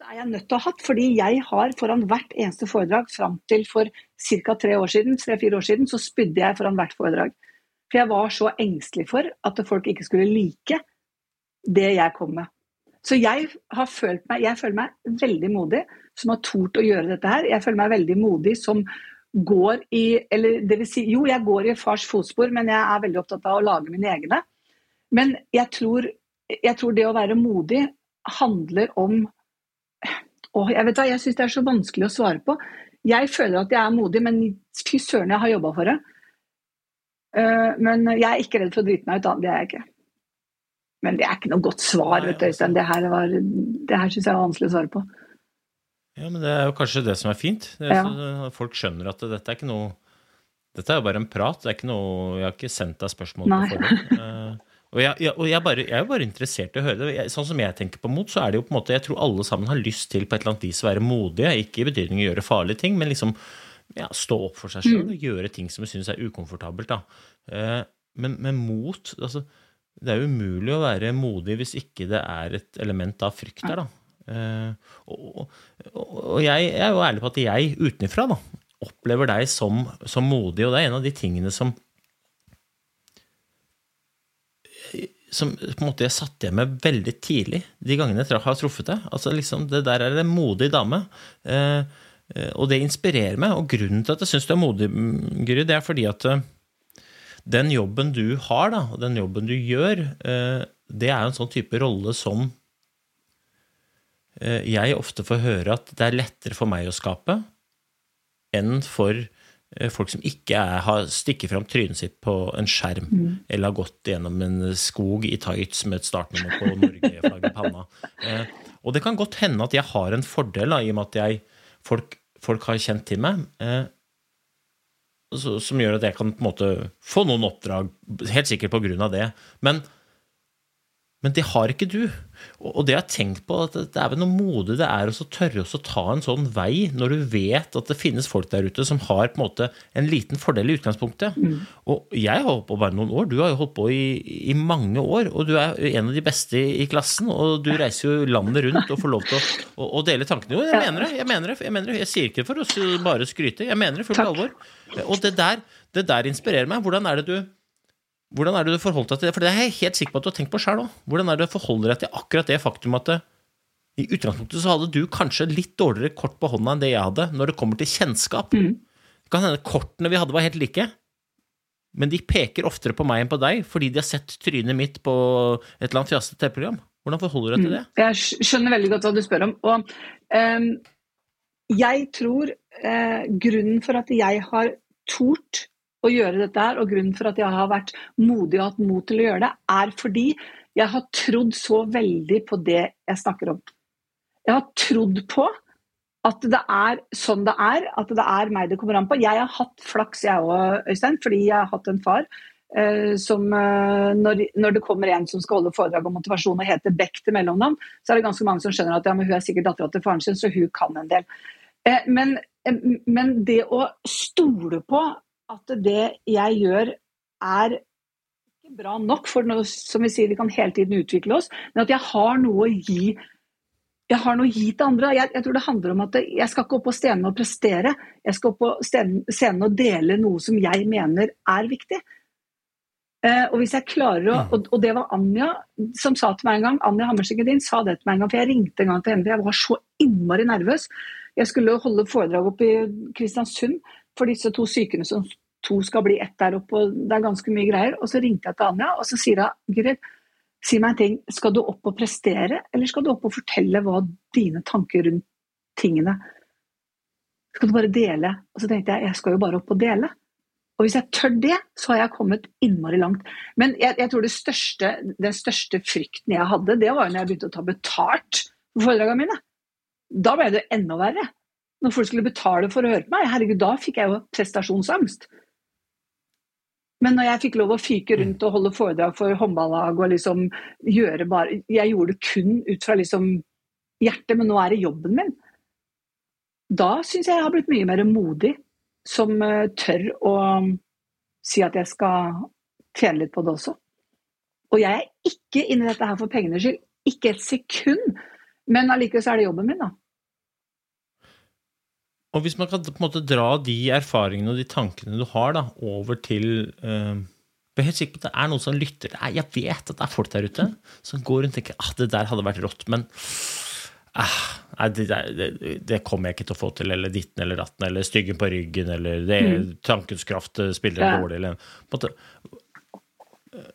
er jeg nødt til å ha hatt, fordi jeg har foran hvert eneste foredrag fram til for ca. tre år siden, tre-fire år siden, så spydde jeg foran hvert foredrag. For jeg var så engstelig for at folk ikke skulle like det jeg kom med. Så jeg har følt meg, jeg føler meg veldig modig som har tort å gjøre dette her. Jeg føler meg veldig modig som går i eller det vil si, Jo, jeg går i fars fotspor, men jeg er veldig opptatt av å lage mine egne. Men jeg tror, jeg tror det å være modig handler om Åh, jeg vet hva, jeg syns det er så vanskelig å svare på. Jeg føler at jeg er modig, men fy søren, jeg har jobba for det. Eh, men jeg er ikke redd for å drite meg ut, da. Det er jeg ikke. Men det er ikke noe godt svar, vet du, Øystein. Det her, var- det her syns jeg var vanskelig å svare på. Ja, men det er jo kanskje det som er fint. Det er Ja. folk skjønner at dette er ikke noe Dette er jo bare en prat. Det er ikke noe Jeg har ikke sendt deg spørsmål Nei. på forhånd. Eh, og jeg, jeg, og jeg, bare, jeg er jo bare interessert i å høre det. Jeg, sånn som jeg tenker på mot, så er det jo på en måte Jeg tror alle sammen har lyst til på et eller annet vis å være modige. Ikke i betydning å gjøre farlige ting, men liksom ja, stå opp for seg sjøl og gjøre ting som vi syns er ukomfortabelt. Da. Eh, men, men mot altså, Det er jo umulig å være modig hvis ikke det er et element av frykt der, da. Eh, og, og, og jeg, jeg er jo ærlig på at jeg utenfra opplever deg som, som modig, og det er en av de tingene som som på en måte jeg satt igjen med veldig tidlig, de gangene jeg har truffet deg. Altså liksom, Det der er en modig dame. Eh, og det inspirerer meg. Og grunnen til at jeg syns du er modig, mm, Gry, det er fordi at eh, den jobben du har, da, og den jobben du gjør, eh, det er en sånn type rolle som eh, jeg ofte får høre at det er lettere for meg å skape enn for eh, folk som ikke er, har stikket fram trynet sitt på en skjerm, eller har gått gjennom en skog i tights med et startnummer på Norge-flagget i panna. Eh, og det kan godt hende at jeg har en fordel, da, i og med at jeg, folk, folk har kjent til meg. Eh, som gjør at jeg kan på en måte få noen oppdrag, helt sikkert på grunn av det. Men Men det har ikke du. Og det jeg har tenkt på, at det er vel noe modig det er å tørre å ta en sånn vei når du vet at det finnes folk der ute som har på en måte en liten fordel i utgangspunktet. Mm. Og jeg har holdt på bare noen år, du har jo holdt på i, i, mange år. Og du er en av de beste i klassen, og du reiser jo landet rundt og får lov til å, å, å dele tankene. Jo, jeg mener det. Jeg mener det. Jeg, mener det. jeg sier ikke for å bare skryte, jeg mener det fullt alvor. Og det der, det der inspirerer meg. Hvordan er det du hvordan er det du forholdt deg til det? For det er jeg helt sikker på at du har tenkt på sjøl òg. Hvordan er det du forholder deg til akkurat det faktum at det, i utgangspunktet så hadde du kanskje litt dårligere kort på hånda enn det jeg hadde, når det kommer til kjennskap. Mm. Det kan hende kortene vi hadde, var helt like, men de peker oftere på meg enn på deg fordi de har sett trynet mitt på et eller annet fjasete TV-program. Hvordan forholder du deg til det? Mm. Jeg skjønner veldig godt hva du spør om. Og um, jeg tror uh, grunnen for at jeg har tort å gjøre dette her, og grunnen for at jeg har vært modig og hatt mot til å gjøre det, er fordi jeg har trodd så veldig på det jeg snakker om. Jeg har trodd på at det er sånn det er, at det er meg det kommer an på. Jeg har hatt flaks, jeg òg, Øystein, fordi jeg har hatt en far Uh, som uh, når, når, det kommer en som skal holde foredrag om motivasjon og heter Beck til mellomnavn, så er det ganske mange som skjønner at ja, hun er sikkert dattera til faren sin, så hun kan en del. Uh, men, men det å stole på at det jeg gjør er ikke bra nok, for noe, som vi sier, vi kan hele tiden utvikle oss, men at jeg har noe å gi jeg har noe å gi til andre. Jeg, jeg tror det handler om at jeg skal ikke opp på scenen og prestere. Jeg skal opp på scenen og dele noe som jeg mener er viktig. Eh, og hvis jeg klarer å, og, og, det var Anja som sa til meg en gang, Anja Hammerseng din sa det til meg en gang, for jeg ringte en gang til henne, for jeg var så innmari nervøs. Jeg skulle holde foredrag oppe i Kristiansund for disse to sykene som to skal bli ett der oppe, og det er ganske mye greier. Og så ringte jeg til Anja, og så sier hun si meg en ting, skal du opp og prestere, eller skal du opp og fortelle hva dine tanker rundt tingene Skal du bare dele? Og så tenkte jeg jeg skal jo bare opp og dele. Og hvis jeg tør det, så har jeg kommet innmari langt. Men jeg, jeg tror største, den største frykten jeg hadde, det var jo når jeg begynte å ta betalt for foredragene mine. Da ble det enda verre når folk skulle betale for å høre på meg, herregud, da fikk jeg jo prestasjonsangst. Men når jeg fikk lov å fyke rundt og holde foredrag for håndballag og liksom gjøre bare Jeg gjorde det kun ut fra liksom hjertet, men nå er det jobben min. Da syns jeg jeg har blitt mye mer modig som uh, tør å si at jeg skal tjene litt på det også. Og jeg er ikke inni dette her for pengenes skyld. Ikke et sekund. Men allikevel så er det jobben min, da. Og hvis man kan på en måte dra de erfaringene og de tankene du har, da, over til uh, Jeg er helt sikker på at det er noen som lytter. Jeg vet at det er folk der ute som går rundt og tenker at ah, det der hadde vært rått, men ah, nei, det, det, det, kommer jeg ikke til å få til, eller ditten eller datten, eller styggen på ryggen, eller det, mm. tankens kraft spiller ja. dårlig, eller på en måte eh,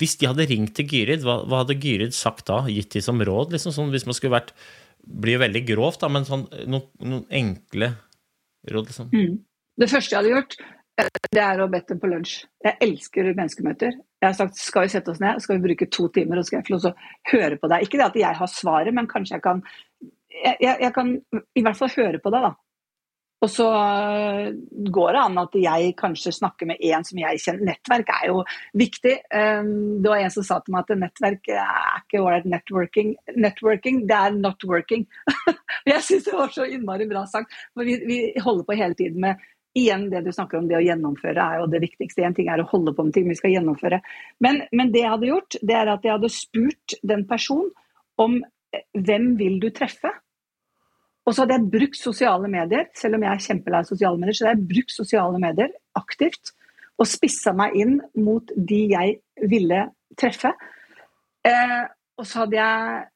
Hvis de hadde ringt til Gyrid, hva, hva hadde Gyrid sagt da? Gitt de som råd? Liksom, sånn, hvis man skulle vært blir jo veldig grovt, da, men sånn, noen, noen, enkle råd, liksom. Mm. Det første jeg hadde gjort, eh, det er å bedt dem på lunsj. Jeg elsker menneskemøter. Jeg har sagt skal vi sette oss ned, skal vi bruke to timer, og skal jeg få lov til å høre på deg. Ikke det at jeg har svaret, men kanskje jeg kan jeg, jeg, jeg kan i hvert fall høre på deg, da. Og så eh, går det an at jeg kanskje snakker med en som jeg kjenner. Nettverk er jo viktig. Ehm, det var en som sa til meg at nettverk er ikke ålreit networking. Networking, det er not working. <laughs> jeg syns det var så innmari bra sagt. For vi, vi, holder på hele tiden med Igjen det du snakker om, det å gjennomføre er jo det viktigste. En ting er å holde på med ting vi skal gjennomføre. Men, men det jeg hadde gjort, det er at jeg hadde spurt den personen om eh, hvem vil du treffe? Og så hadde jeg brukt sosiale medier, selv om jeg er kjempelei sosiale medier, så hadde jeg brukt sosiale medier aktivt og spissa meg inn mot de jeg ville treffe. Eh, og så hadde jeg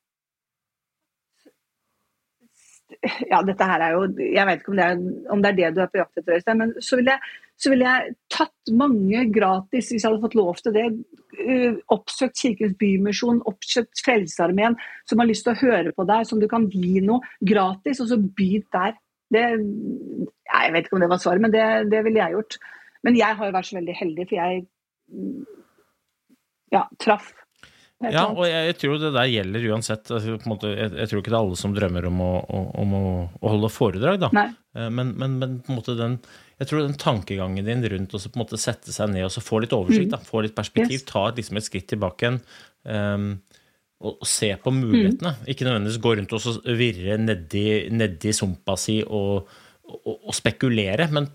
Ja, dette her er jo Jeg vet ikke om det er, om det, er det du er på jakt etter, men så ville jeg så ville jeg tatt mange gratis, hvis jeg hadde fått lov til det. Eh, oppsøkt Kirkens Bymisjon, oppsøkt Frelsesarmeen, som har lyst til å høre på deg, som du kan gi noe gratis, og så by der. Det, jeg vet ikke om det var svaret, men det, det ville jeg gjort. Men jeg har vært så veldig heldig, for jeg ja, traff ja, og jeg, jeg, tror det der gjelder uansett. Altså, måte, jeg, jeg, tror ikke det er alle som drømmer om å, om å, å holde foredrag, da. Eh, men, men, men, på en måte den, jeg tror den tankegangen din rundt å sette seg ned og få litt oversikt, mm. da, få litt perspektiv, yes. ta liksom et skritt tilbake igjen, um, og se på mulighetene. Ikke nødvendigvis gå rundt og så virre nedi, nedi sumpa si og, og, og spekulere, men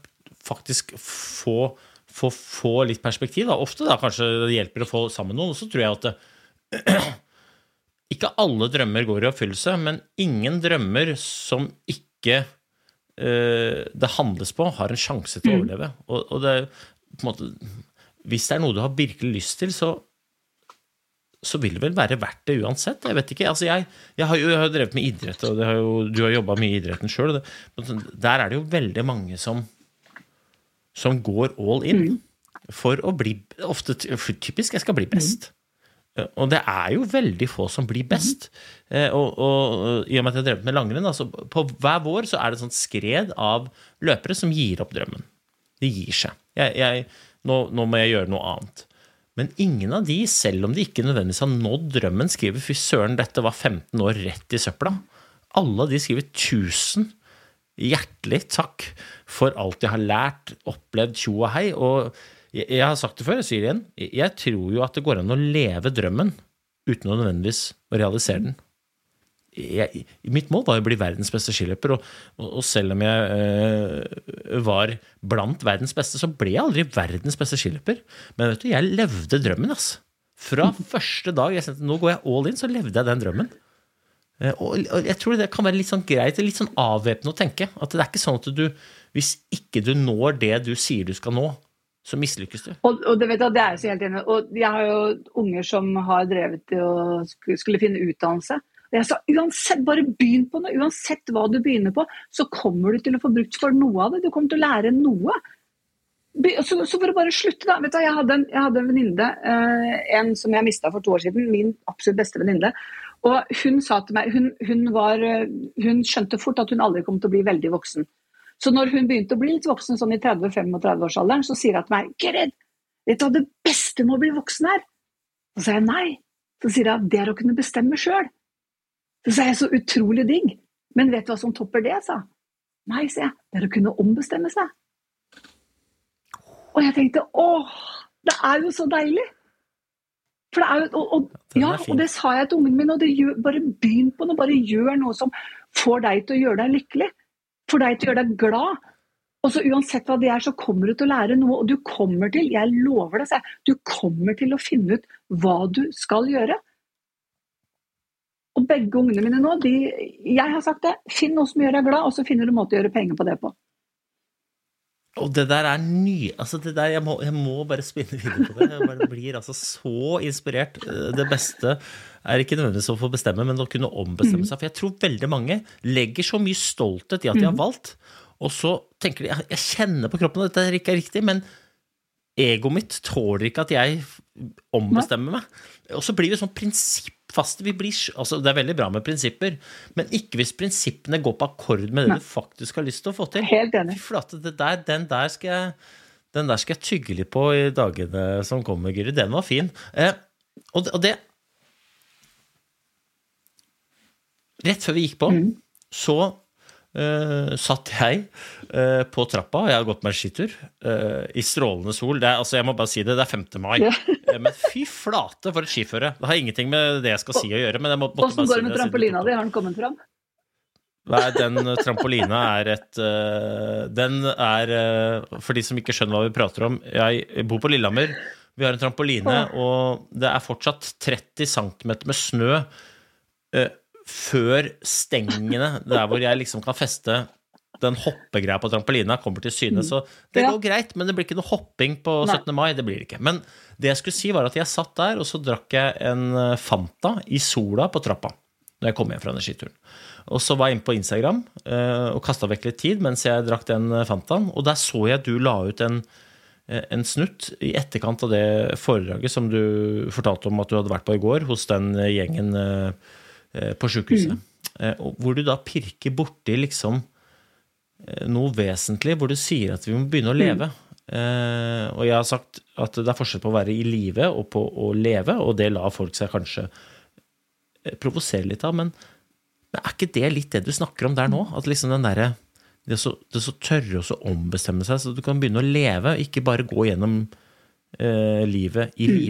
faktisk få, få, få litt perspektiv. Da. Ofte da, kanskje det hjelper å få sammen noen. Og så tror jeg at <clears throat> ikke alle drømmer går i oppfyllelse, men ingen drømmer som ikke uh, det handles på, har en sjanse til å overleve. Og, og det, måte, hvis det er noe du har virkelig lyst til, så så vil det vel være verdt det uansett. Jeg vet ikke. Altså jeg, jeg, har jo jeg har drevet med idrett, og har jo, du har jobba mye i idretten sjøl. Der er det jo veldig mange som, som går all in mm. for å bli Ofte typisk jeg skal bli best. Mm. Og det er jo veldig få som blir best. Mm. Og, og, i og med at jeg har drevet med langrenn, altså på hver vår så er det et sånt skred av løpere som gir opp drømmen. De gir seg. Jeg, jeg, nå, nå må jeg gjøre noe annet. Men ingen av de, selv om de ikke nødvendigvis har nådd drømmen, skriver 'fy søren, dette var 15 år rett i søpla'. Alle de skriver 'tusen hjertelig takk for alt jeg har lært, opplevd, tjo og hei'. Og jeg har sagt det før, jeg sier det igjen, jeg tror jo at det går an å leve drømmen uten å nødvendigvis å realisere den jeg, mitt mål var å bli verdens beste skiløper. Og, og, selv om jeg øh, var blant verdens beste, så ble jeg aldri verdens beste skiløper. Men vet du, jeg levde drømmen, ass. Fra <laughs> første dag jeg sendte, nå går jeg all in, så levde jeg den drømmen. Eh, og, og jeg tror det kan være litt sånn greit, litt sånn avvæpnende å tenke. At det er ikke sånn at du, hvis ikke du når det du sier du skal nå, så mislykkes du. Og, og det, vet du, det er jeg så helt enig Og jeg har jo unger som har drevet til å skulle finne utdannelse. Og jeg sa uansett, bare begynn på noe. Uansett hva du begynner på, så kommer du til å få brukt for noe av det. Du kommer til å lære noe. Så, så for å bare slutte, da. Vet du, jeg hadde en, jeg en venninne, eh, en som jeg mista for to år siden. Min absolutt beste venninne. Og hun sa til meg hun, hun, var, eh, hun skjønte fort at hun aldri kom til å bli veldig voksen. Så når hun begynte å bli litt voksen, sånn i 30-35-årsalderen, så sier hun til meg Gerid, vet du hva det beste med å bli voksen er? Så sier jeg nei. Så sier hun det er å kunne bestemme sjøl. Så sa jeg så utrolig digg. Men vet du hva som topper det, sa Nei, sa jeg. Det er å kunne ombestemme seg. Og jeg tenkte åh, det er jo så deilig. For det er jo, og, og ja, og det sa jeg til ungen min. og gjør, Bare begynn på noe. Bare gjør noe som får deg til å gjøre deg lykkelig. Får deg til å gjøre deg glad. Og så Uansett hva det er, så kommer du til å lære noe. Og du kommer til, jeg lover det, du kommer til å finne ut hva du skal gjøre. Og begge ungene mine nå, de, jeg har sagt det, finn noe som gjør deg glad, og så finner du en måte å gjøre penger på det på. Og det der er ny altså det der, jeg, må, jeg må bare spinne videre på det. Jeg bare blir altså så inspirert. Det beste er ikke nødvendigvis å få bestemme, men å kunne ombestemme mm. seg. For jeg tror veldig mange legger så mye stolthet i at de har mm. valgt, og så tenker de jeg kjenner på kroppen at dette ikke er riktig, men egoet mitt tåler ikke at jeg ombestemmer meg. Og så blir det sånn prinsippfaste. Vi blir, altså det er veldig bra med prinsipper, men ikke hvis prinsippene går på akkord med det du faktisk har lyst til å få til. Helt enig. Flate, der, den, der skal jeg, den der skal jeg tygge litt på i dagene som kommer, Guri. Den var fin. Eh, og, og, det Rett før vi gikk på, mm. så uh, satt jeg uh, på trappa, og jeg har gått meg en skitur, uh, i strålende sol. Er, altså, jeg må bare si det, det er 5. mai. Ja. men fy flate for et skiføre. Det har ingenting med det jeg skal si å gjøre. men jeg må, Hvordan går det med trampolina di? Har den kommet fram? Nei, den trampolina er et Den er For de som ikke skjønner hva vi prater om Jeg bor på Lillehammer. Vi har en trampoline, og det er fortsatt 30 cm med snø før stengene, der hvor jeg liksom kan feste den hoppegreia på trampolina, kommer til syne. Så det går greit, men det blir ikke noe hopping på 17. mai. Det blir det ikke. Men det jeg skulle si, var at jeg satt der, og så drakk jeg en eh, Fanta i sola på trappa når jeg kom hjem fra energituren. Og så var jeg inne på Instagram uh, og kasta vekk litt tid mens jeg drakk den eh, Fantaen. Og der så jeg at du la ut en, en snutt i etterkant av det foredraget som du fortalte om at du hadde vært på i går hos den gjengen Eh, på sjukehuset. Mm. Eh, hvor du da pirker borti liksom eh, noe vesentlig, hvor du sier at vi må begynne å leve. Mm. og jeg har sagt at det er forskjell på å være i live og på å leve, og det lar folk seg kanskje provosere litt av. Men, men, er ikke det litt det du snakker om der nå? At liksom den derre det, det så tørre å ombestemme seg, så du kan begynne å leve, ikke bare gå gjennom eh, livet i mm.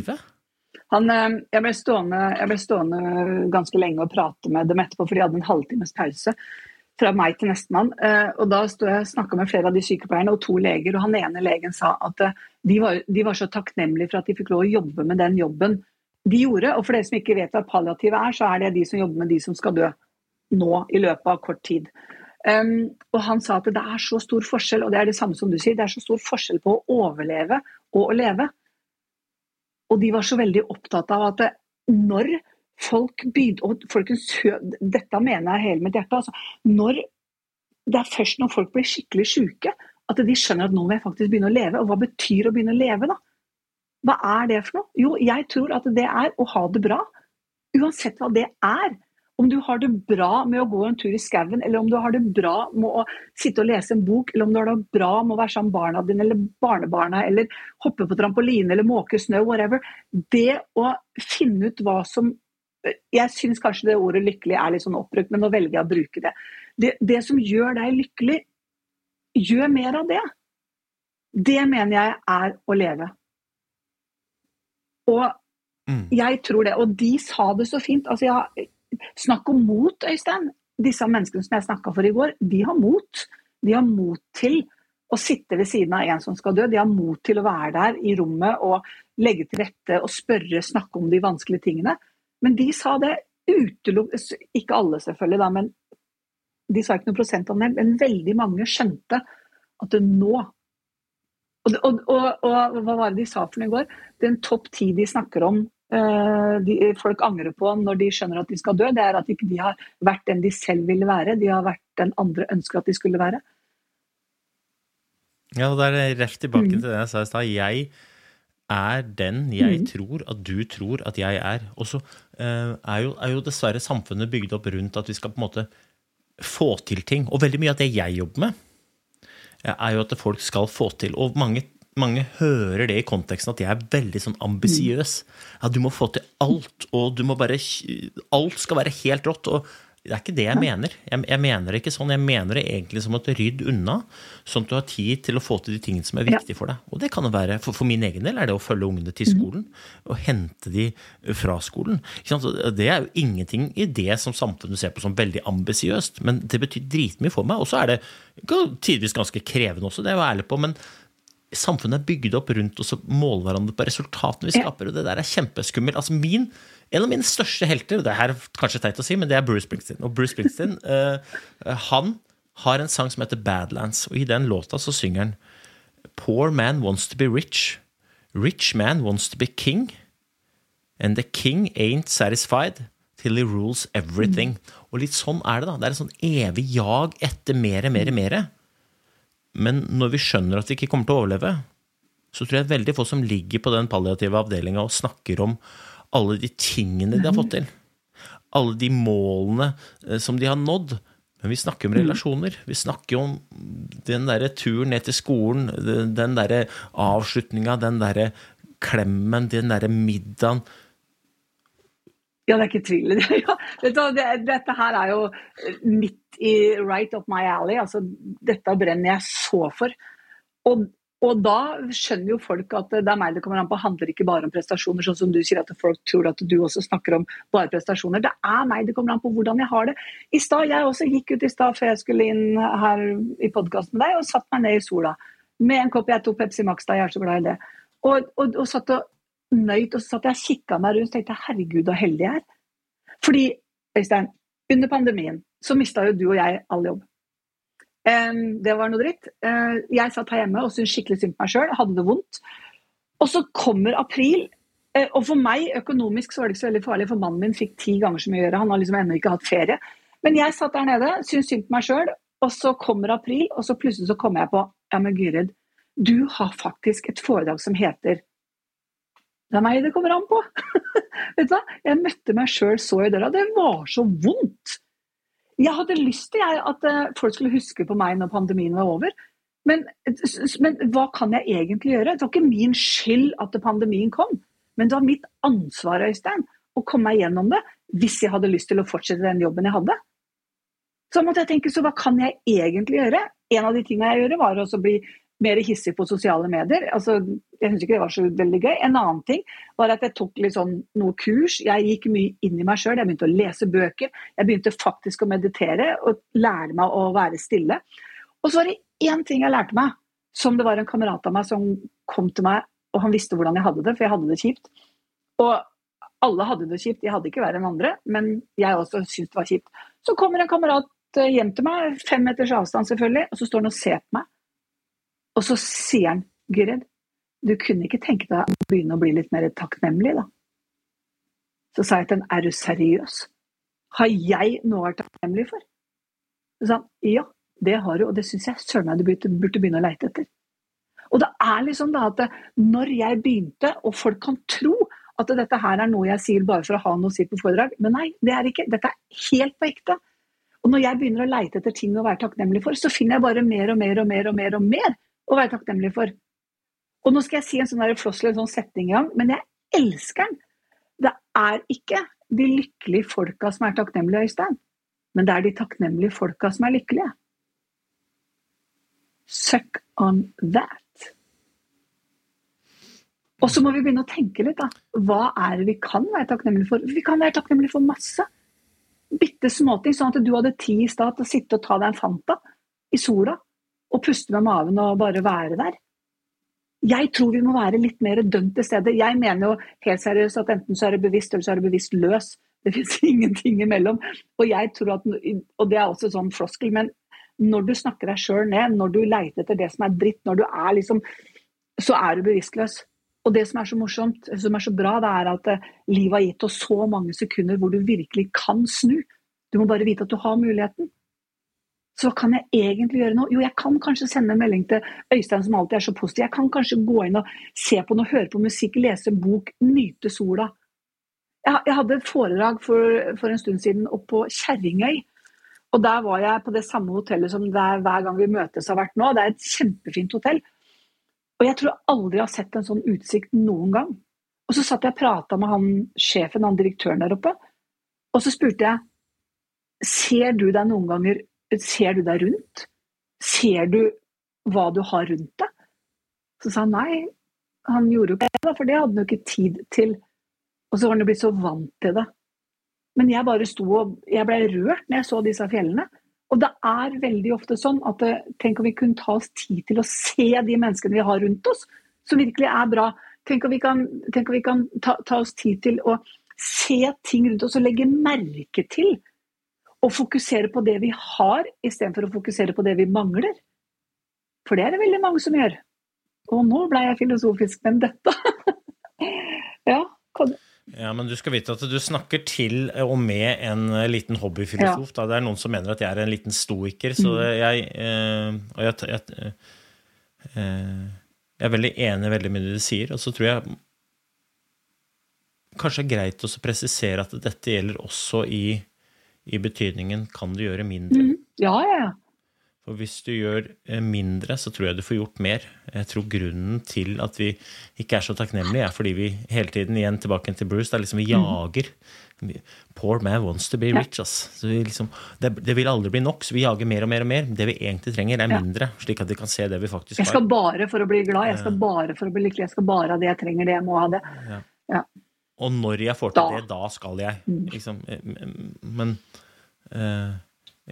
Han, eh, jeg, ble stående, jeg ble stående ganske lenge og prate med dem etterpå, for de hadde en halvtimes pause fra meg til nestemann. Eh, og da sto jeg snakka med flere av de sykepleierne og to leger, og han ene legen sa at eh, de var, de var så takknemlige for at de fikk lov å jobbe med den jobben de gjorde. Og for dere som ikke vet hva palliativ er, så er det de som jobber med de som skal dø nå i løpet av kort tid. Um, og han sa at det er så stor forskjell, og det er det samme som du sier, det er så stor forskjell på å overleve og å leve. Og de var så veldig opptatt av at når folk begynte Og folkens, dette mener jeg hele mitt hjerte. Altså, når, det er først når folk blir skikkelig syke at de skjønner at nå må jeg faktisk begynne å leve. Og hva betyr å begynne å leve, da? Hva er det for noe? Jo, jeg tror at det er å ha det bra. Uansett hva det er. Om du har det bra med å gå en tur i skauen, eller om du har det bra med å sitte og lese en bok, eller om du har det bra med å være sammen med barna dine eller barnebarna, eller hoppe på trampoline eller måke snø, whatever. Det å finne ut hva som Jeg syns kanskje det ordet lykkelig er litt sånn oppbrukt, men nå velger jeg å bruke det. det. Det som gjør deg lykkelig, gjør mer av det. Det mener jeg er å leve. Og mm. jeg tror det. Og de sa det så fint. altså jeg Snakk om mot, Øystein. Disse menneskene som jeg snakka for i går, de har mot. De har mot til å sitte ved siden av en som skal dø. De har mot til å være der i rommet og legge til rette og spørre, snakke om de vanskelige tingene. Men de sa det utelukkende Ikke alle, selvfølgelig, da, men de sa ikke noe prosent om det. Men veldig mange skjønte at det nå og, og, og, og, hva var det de sa for noe i går? Den topp ti de snakker om de, folk angrer på når de skjønner at de skal dø, det er at ikke de har vært den de selv ville være, de har vært den andre ønsker at de skulle være. Ja, og da er det rett tilbake mm. til det jeg sa i stad. Jeg er den jeg mm. tror at du tror at jeg er. Og så uh, er, er jo dessverre samfunnet bygd opp rundt at vi skal på en måte få til ting. Og veldig mye av det jeg jobber med, er jo at folk skal få til. Og mange mange hører det i konteksten at jeg er veldig sånn ambisiøs. Ja, du må få til alt, og du må bare Alt skal være helt rått. og det er ikke det jeg mener. Jeg, jeg, mener det ikke sånn. Jeg mener det egentlig som at rydd unna, sånn at du har tid til å få til de tingene som er viktige for deg. Og det kan jo være, for, for min egen del er det å følge ungene til skolen og hente de fra skolen. Det er jo ingenting i det som samfunnet ser på som veldig ambisiøst, men det betyr dritmye for meg. Og så er det tidvis ganske krevende også, det er jeg ærlig på. men samfunnet er bygd opp rundt oss og måler hverandre på resultatene vi skaper. og Det der er kjempeskummelt. Altså min, en av mine største helter, det er kanskje teit å si, men det er Bruce Springsteen. Og Bruce Springsteen uh, <laughs> han har en sang som heter Badlands, og i den låta så synger han Poor man wants to be rich. Rich man wants to be king. And the king ain't satisfied till he rules everything. Mm. Og litt sånn er det, da. Det er et sånn evig jag etter mere, mere, mere. Men når vi skjønner at vi ikke kommer til å overleve, så tror jeg veldig få som ligger på den palliative avdelinga og snakker om alle de tingene de har fått til. Alle de målene eh, som de har nådd. Men vi snakker om mm. relasjoner. Vi snakker om den derre turen ned til skolen, den derre avslutninga, den derre klemmen, den derre middagen. Ja, det er ikke tvil. <laughs> Ja, det, dette her er jo midt i right up my alley. Altså, dette brenner jeg så for. Og, og, da skjønner jo folk at det er meg det kommer an på. handler ikke bare om prestasjoner, sånn som du sier at folk tror at du også snakker om bare prestasjoner. Det er meg det kommer an på hvordan jeg har det. I stad, Jeg også gikk ut i stad før jeg skulle inn her i podkasten med deg, og satt meg ned i sola med en kopp. Jeg tok Pepsi Max da, jeg er så glad i det. Og, og, og satt og nøyt, og så satt jeg og kikka meg rundt og tenkte herregud, så heldig jeg er. Fordi, Øystein, under pandemien så mista jo du og jeg all jobb. Det var noe dritt. Eh, jeg satt her hjemme og syntes skikkelig synd på meg sjøl, hadde det vondt. Og så kommer april, eh, og for meg økonomisk så var det ikke så veldig farlig, for mannen min fikk ti ganger så mye å gjøre. Han har liksom ennå ikke hatt ferie. Men jeg satt der nede, syntes synd på meg sjøl, og så kommer april, og så plutselig så kommer jeg på Ja, men Gyrid, du har faktisk et foredrag som heter Det er meg det kommer an på. <laughs> Vet du hva? Jeg møtte meg sjøl så i døra. Det var så vondt. Jeg hadde lyst til at eh, folk skulle huske på meg når pandemien var over. Men, men, hva kan jeg egentlig gjøre? Det var ikke min skyld at pandemien kom. Men det var mitt ansvar Øystein, å komme meg gjennom det hvis jeg hadde lyst til å fortsette den jobben jeg hadde. Så måtte jeg tenke, så hva kan jeg egentlig gjøre? En av de tingene jeg gjorde, var å bli mer hissig på sosiale medier. Altså, jeg syns ikke det var så veldig gøy. En annen ting var at jeg tok sånn noe kurs. Jeg gikk mye inn i meg sjøl. Jeg begynte å lese bøker. Jeg begynte faktisk å meditere og lære meg å være stille. Og så var det én ting jeg lærte meg, som det var en kamerat av meg som kom til meg, og han visste hvordan jeg hadde det, for jeg hadde det kjipt. Og alle hadde det kjipt, jeg hadde ikke verre enn andre, men jeg også syntes det var kjipt. Så kommer en kamerat eh, hjem til meg, fem meters avstand selvfølgelig, og så står han og ser på meg. Og så sier han, Gyrid, du kunne ikke tenke deg å begynne å bli litt mer takknemlig, da? Så sa jeg til ham, er du seriøs? Har jeg noe å være takknemlig for? Så sa han, ja, det har du, og det syns jeg søren meg du burde begynne å leite etter. Og det er liksom da at når jeg begynte, og folk kan tro at dette her er noe jeg sier bare for å ha noe å si på foredrag, men nei, det er ikke. Dette er helt på ekte. Og når jeg begynner å leite etter ting å være takknemlig for, så finner jeg bare mer og mer og mer og mer og mer å være takknemlig for. Og nå skal jeg si en sånn floskel, en sånn setning igjen, men jeg elsker den. Det er ikke de lykkelige folka som er takknemlige, Øystein, men det er de takknemlige folka som er lykkelige. Suck on that. Og så må vi begynne å tenke litt, da. Hva er det vi kan være takknemlige for? Vi kan være takknemlige for masse. Bitte småting. Sånn at du hadde tid i stad til å sitte og ta deg en Fanta i sola og puste med maven og bare være der. Jeg tror vi må være litt mer dømt til stede. Jeg mener jo helt seriøst at enten så er det bevisst, eller så er det bevisst løs. Det fins <laughs> ingenting imellom. Og jeg tror at, og det er også sånn floskel, men når du snakker deg sjøl ned, når du leiter etter det som er dritt, når du er liksom Så er du bevisstløs. Og det som er så morsomt, som er så bra, det er at eh, livet har gitt oss så mange sekunder hvor du virkelig kan snu. Du må bare vite at du har muligheten. Så hva kan jeg egentlig gjøre nå? Jo, jeg kan kanskje sende en melding til Øystein som alltid er så positiv. Jeg kan kanskje gå inn og se på noe, høre på musikk, lese en bok, nyte sola. Jeg, jeg hadde et foredrag for, for, en stund siden oppe på Kjerringøy. Og der var jeg på det samme hotellet som der hver gang vi møtes har vært nå. Det er et kjempefint hotell. Og jeg tror aldri jeg har sett en sånn utsikt noen gang. Og så satt jeg og prata med han sjefen, han direktøren der oppe, og så spurte jeg Ser du deg noen ganger Ser du deg rundt? Ser du hva du har rundt deg? Så sa han nei, han gjorde jo ikke det, for det hadde han jo ikke tid til. Og så var han jo blitt så vant til det. Men jeg bare sto og jeg ble rørt når jeg så disse fjellene. Og det er veldig ofte sånn at eh, tenk om vi kunne ta oss tid til å se de menneskene vi har rundt oss, som virkelig er bra. Tenk om vi kan, om vi kan ta, ta, oss tid til å se ting rundt oss og legge merke til. Og fokusere på det vi har, istedenfor å fokusere på det vi mangler. For det er det veldig mange som gjør. Og nå ble jeg filosofisk, men dette <laughs> Ja. Kan, ja, men du skal vite at du snakker til og med en liten hobbyfilosof. Ja. Det er noen som mener at jeg er en liten stoiker, så mm. jeg eh, Og jeg, jeg, eh, jeg er veldig enig i veldig mye du sier, og så tror jeg kanskje det er greit å presisere at dette gjelder også i, i betydningen kan du gjøre mindre. Mm. Ja, ja, ja. For hvis du gjør eh, mindre, så tror jeg du får gjort mer. Jeg tror grunnen til at vi ikke er så takknemlige, er fordi vi hele tiden igjen tilbake til Bruce, det er liksom vi mhm. jager. Poor man wants to be rich. Ass. Liksom, det, det, vil aldri bli nok, så vi jager mer og mer og mer. Det vi egentlig trenger, er mindre, slik at vi kan se det vi faktisk har. Jeg skal bare for å bli glad, jeg skal bare for å bli lykkelig, jeg skal bare ha det jeg trenger, det jeg må ha det. Ja. Ja. Og når jeg får til da. det, da skal jeg. Mm. Liksom. Men uh,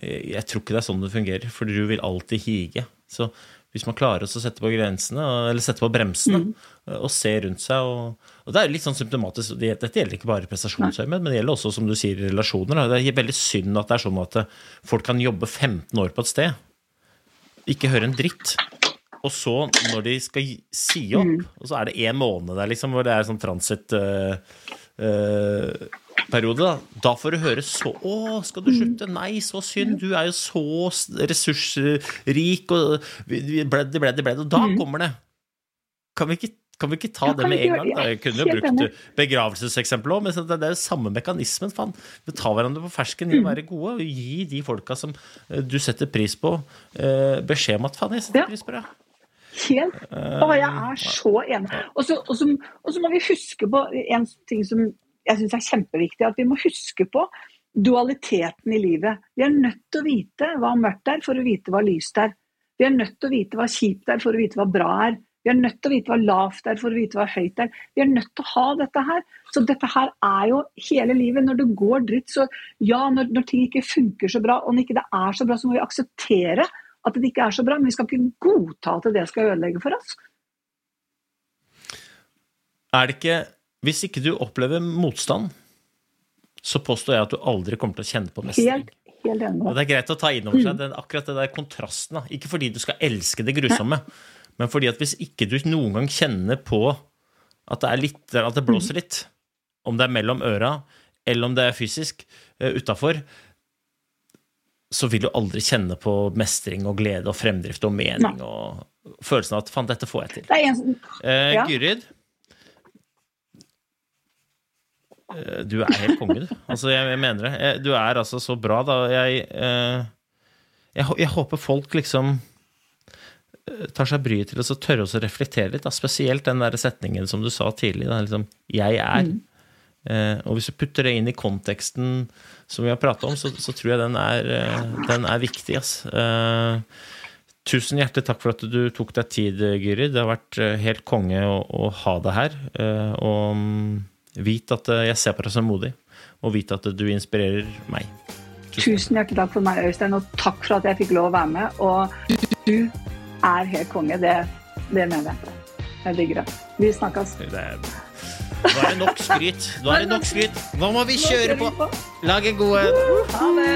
jeg tror ikke det er sånn det fungerer, for du vil alltid hige. Så hvis man klarer å sette på grensene, eller sette på bremsene, mm. og se rundt seg og, og, det er litt sånn symptomatisk. Dette gjelder ikke bare prestasjonsøyemed, men det gjelder også, som du sier, relasjoner. Det er veldig synd at det er sånn at folk kan jobbe 15 år på et sted, ikke høre en dritt. Og så, når de skal si opp, mm. og så er det én måned der liksom, hvor det er sånn transit uh, uh, da, da får du høre så Å, skal du slutte? Nei, så synd. Du er jo så ressursrik, og bledde, bledde, bledde. Og da mm. kommer det. Kan vi ikke, kan vi ikke ta det med en gang? Da? Jeg kunne jo brukt begravelseseksempel òg, men det er jo samme mekanismen. Faen. Vi tar hverandre på fersken i å mm. være gode, og gi de folka som eh, du setter pris på, eh, beskjed om at faen, jeg setter pris på det. Helt. Å, jeg er så enig. Og så må vi huske på en ting som jeg syns er kjempeviktig. At vi må huske på dualiteten i livet. Vi er nødt til å vite hva mørkt er for å vite hva lyst er. Vi er nødt til å vite hva kjipt er for å vite hva bra er. Vi er nødt til å vite hva lavt er for å vite hva høyt er. Vi er nødt til å ha dette her. Så dette her er jo hele livet. Når det går dritt, så ja, når, når ting ikke funker så bra, og når ikke det er så bra, så må vi akseptere at det ikke er så bra. Men vi skal ikke godta at det skal ødelegge for oss. Er det ikke Hvis ikke du opplever motstand, så påstår jeg at du aldri kommer til å kjenne på mestring. Helt, helt enig. Det er greit å ta inn over seg den, akkurat det der kontrasten. Da. Ikke fordi du skal elske det grusomme, men fordi at hvis ikke du noen gang kjenner på at det, er litt, at det blåser litt, om det er mellom øra eller om det er fysisk uh, utafor, så vil du aldri kjenne på mestring og glede og fremdrift og mening Nei. og følelsen av at 'faen, dette får jeg til'. Det er en Eh, Ja. Gyrid, eh, du er helt konge, du. <laughs> Altså, jeg, jeg mener det. Du er altså så bra, da. Jeg, eh, jeg, jeg håper folk liksom eh, tar seg bryet til å så tørre å reflektere litt. Da. Spesielt den der setningen som du sa tidlig. Da, liksom, 'jeg er'. Eh, og hvis du putter det inn i konteksten som vi har prata om, så, så tror jeg den er, eh, den er viktig. ass. Eh, Tusen hjertelig takk for at du tok deg tid, Gyrid. Det har vært eh, helt konge å, å ha deg her. Eh, Og mm, vit at eh, jeg ser på deg som modig, og vit at du inspirerer meg. Tusen hjertelig takk for meg, Øystein, og takk for at jeg fikk lov å være med. Og du er helt konge. Det, det mener jeg. Jeg digger det. Vi snakkes. Det nå er det nok skryt. Nå er det nok skryt. Nå må vi kjøre på! Lag en god en. Ha det!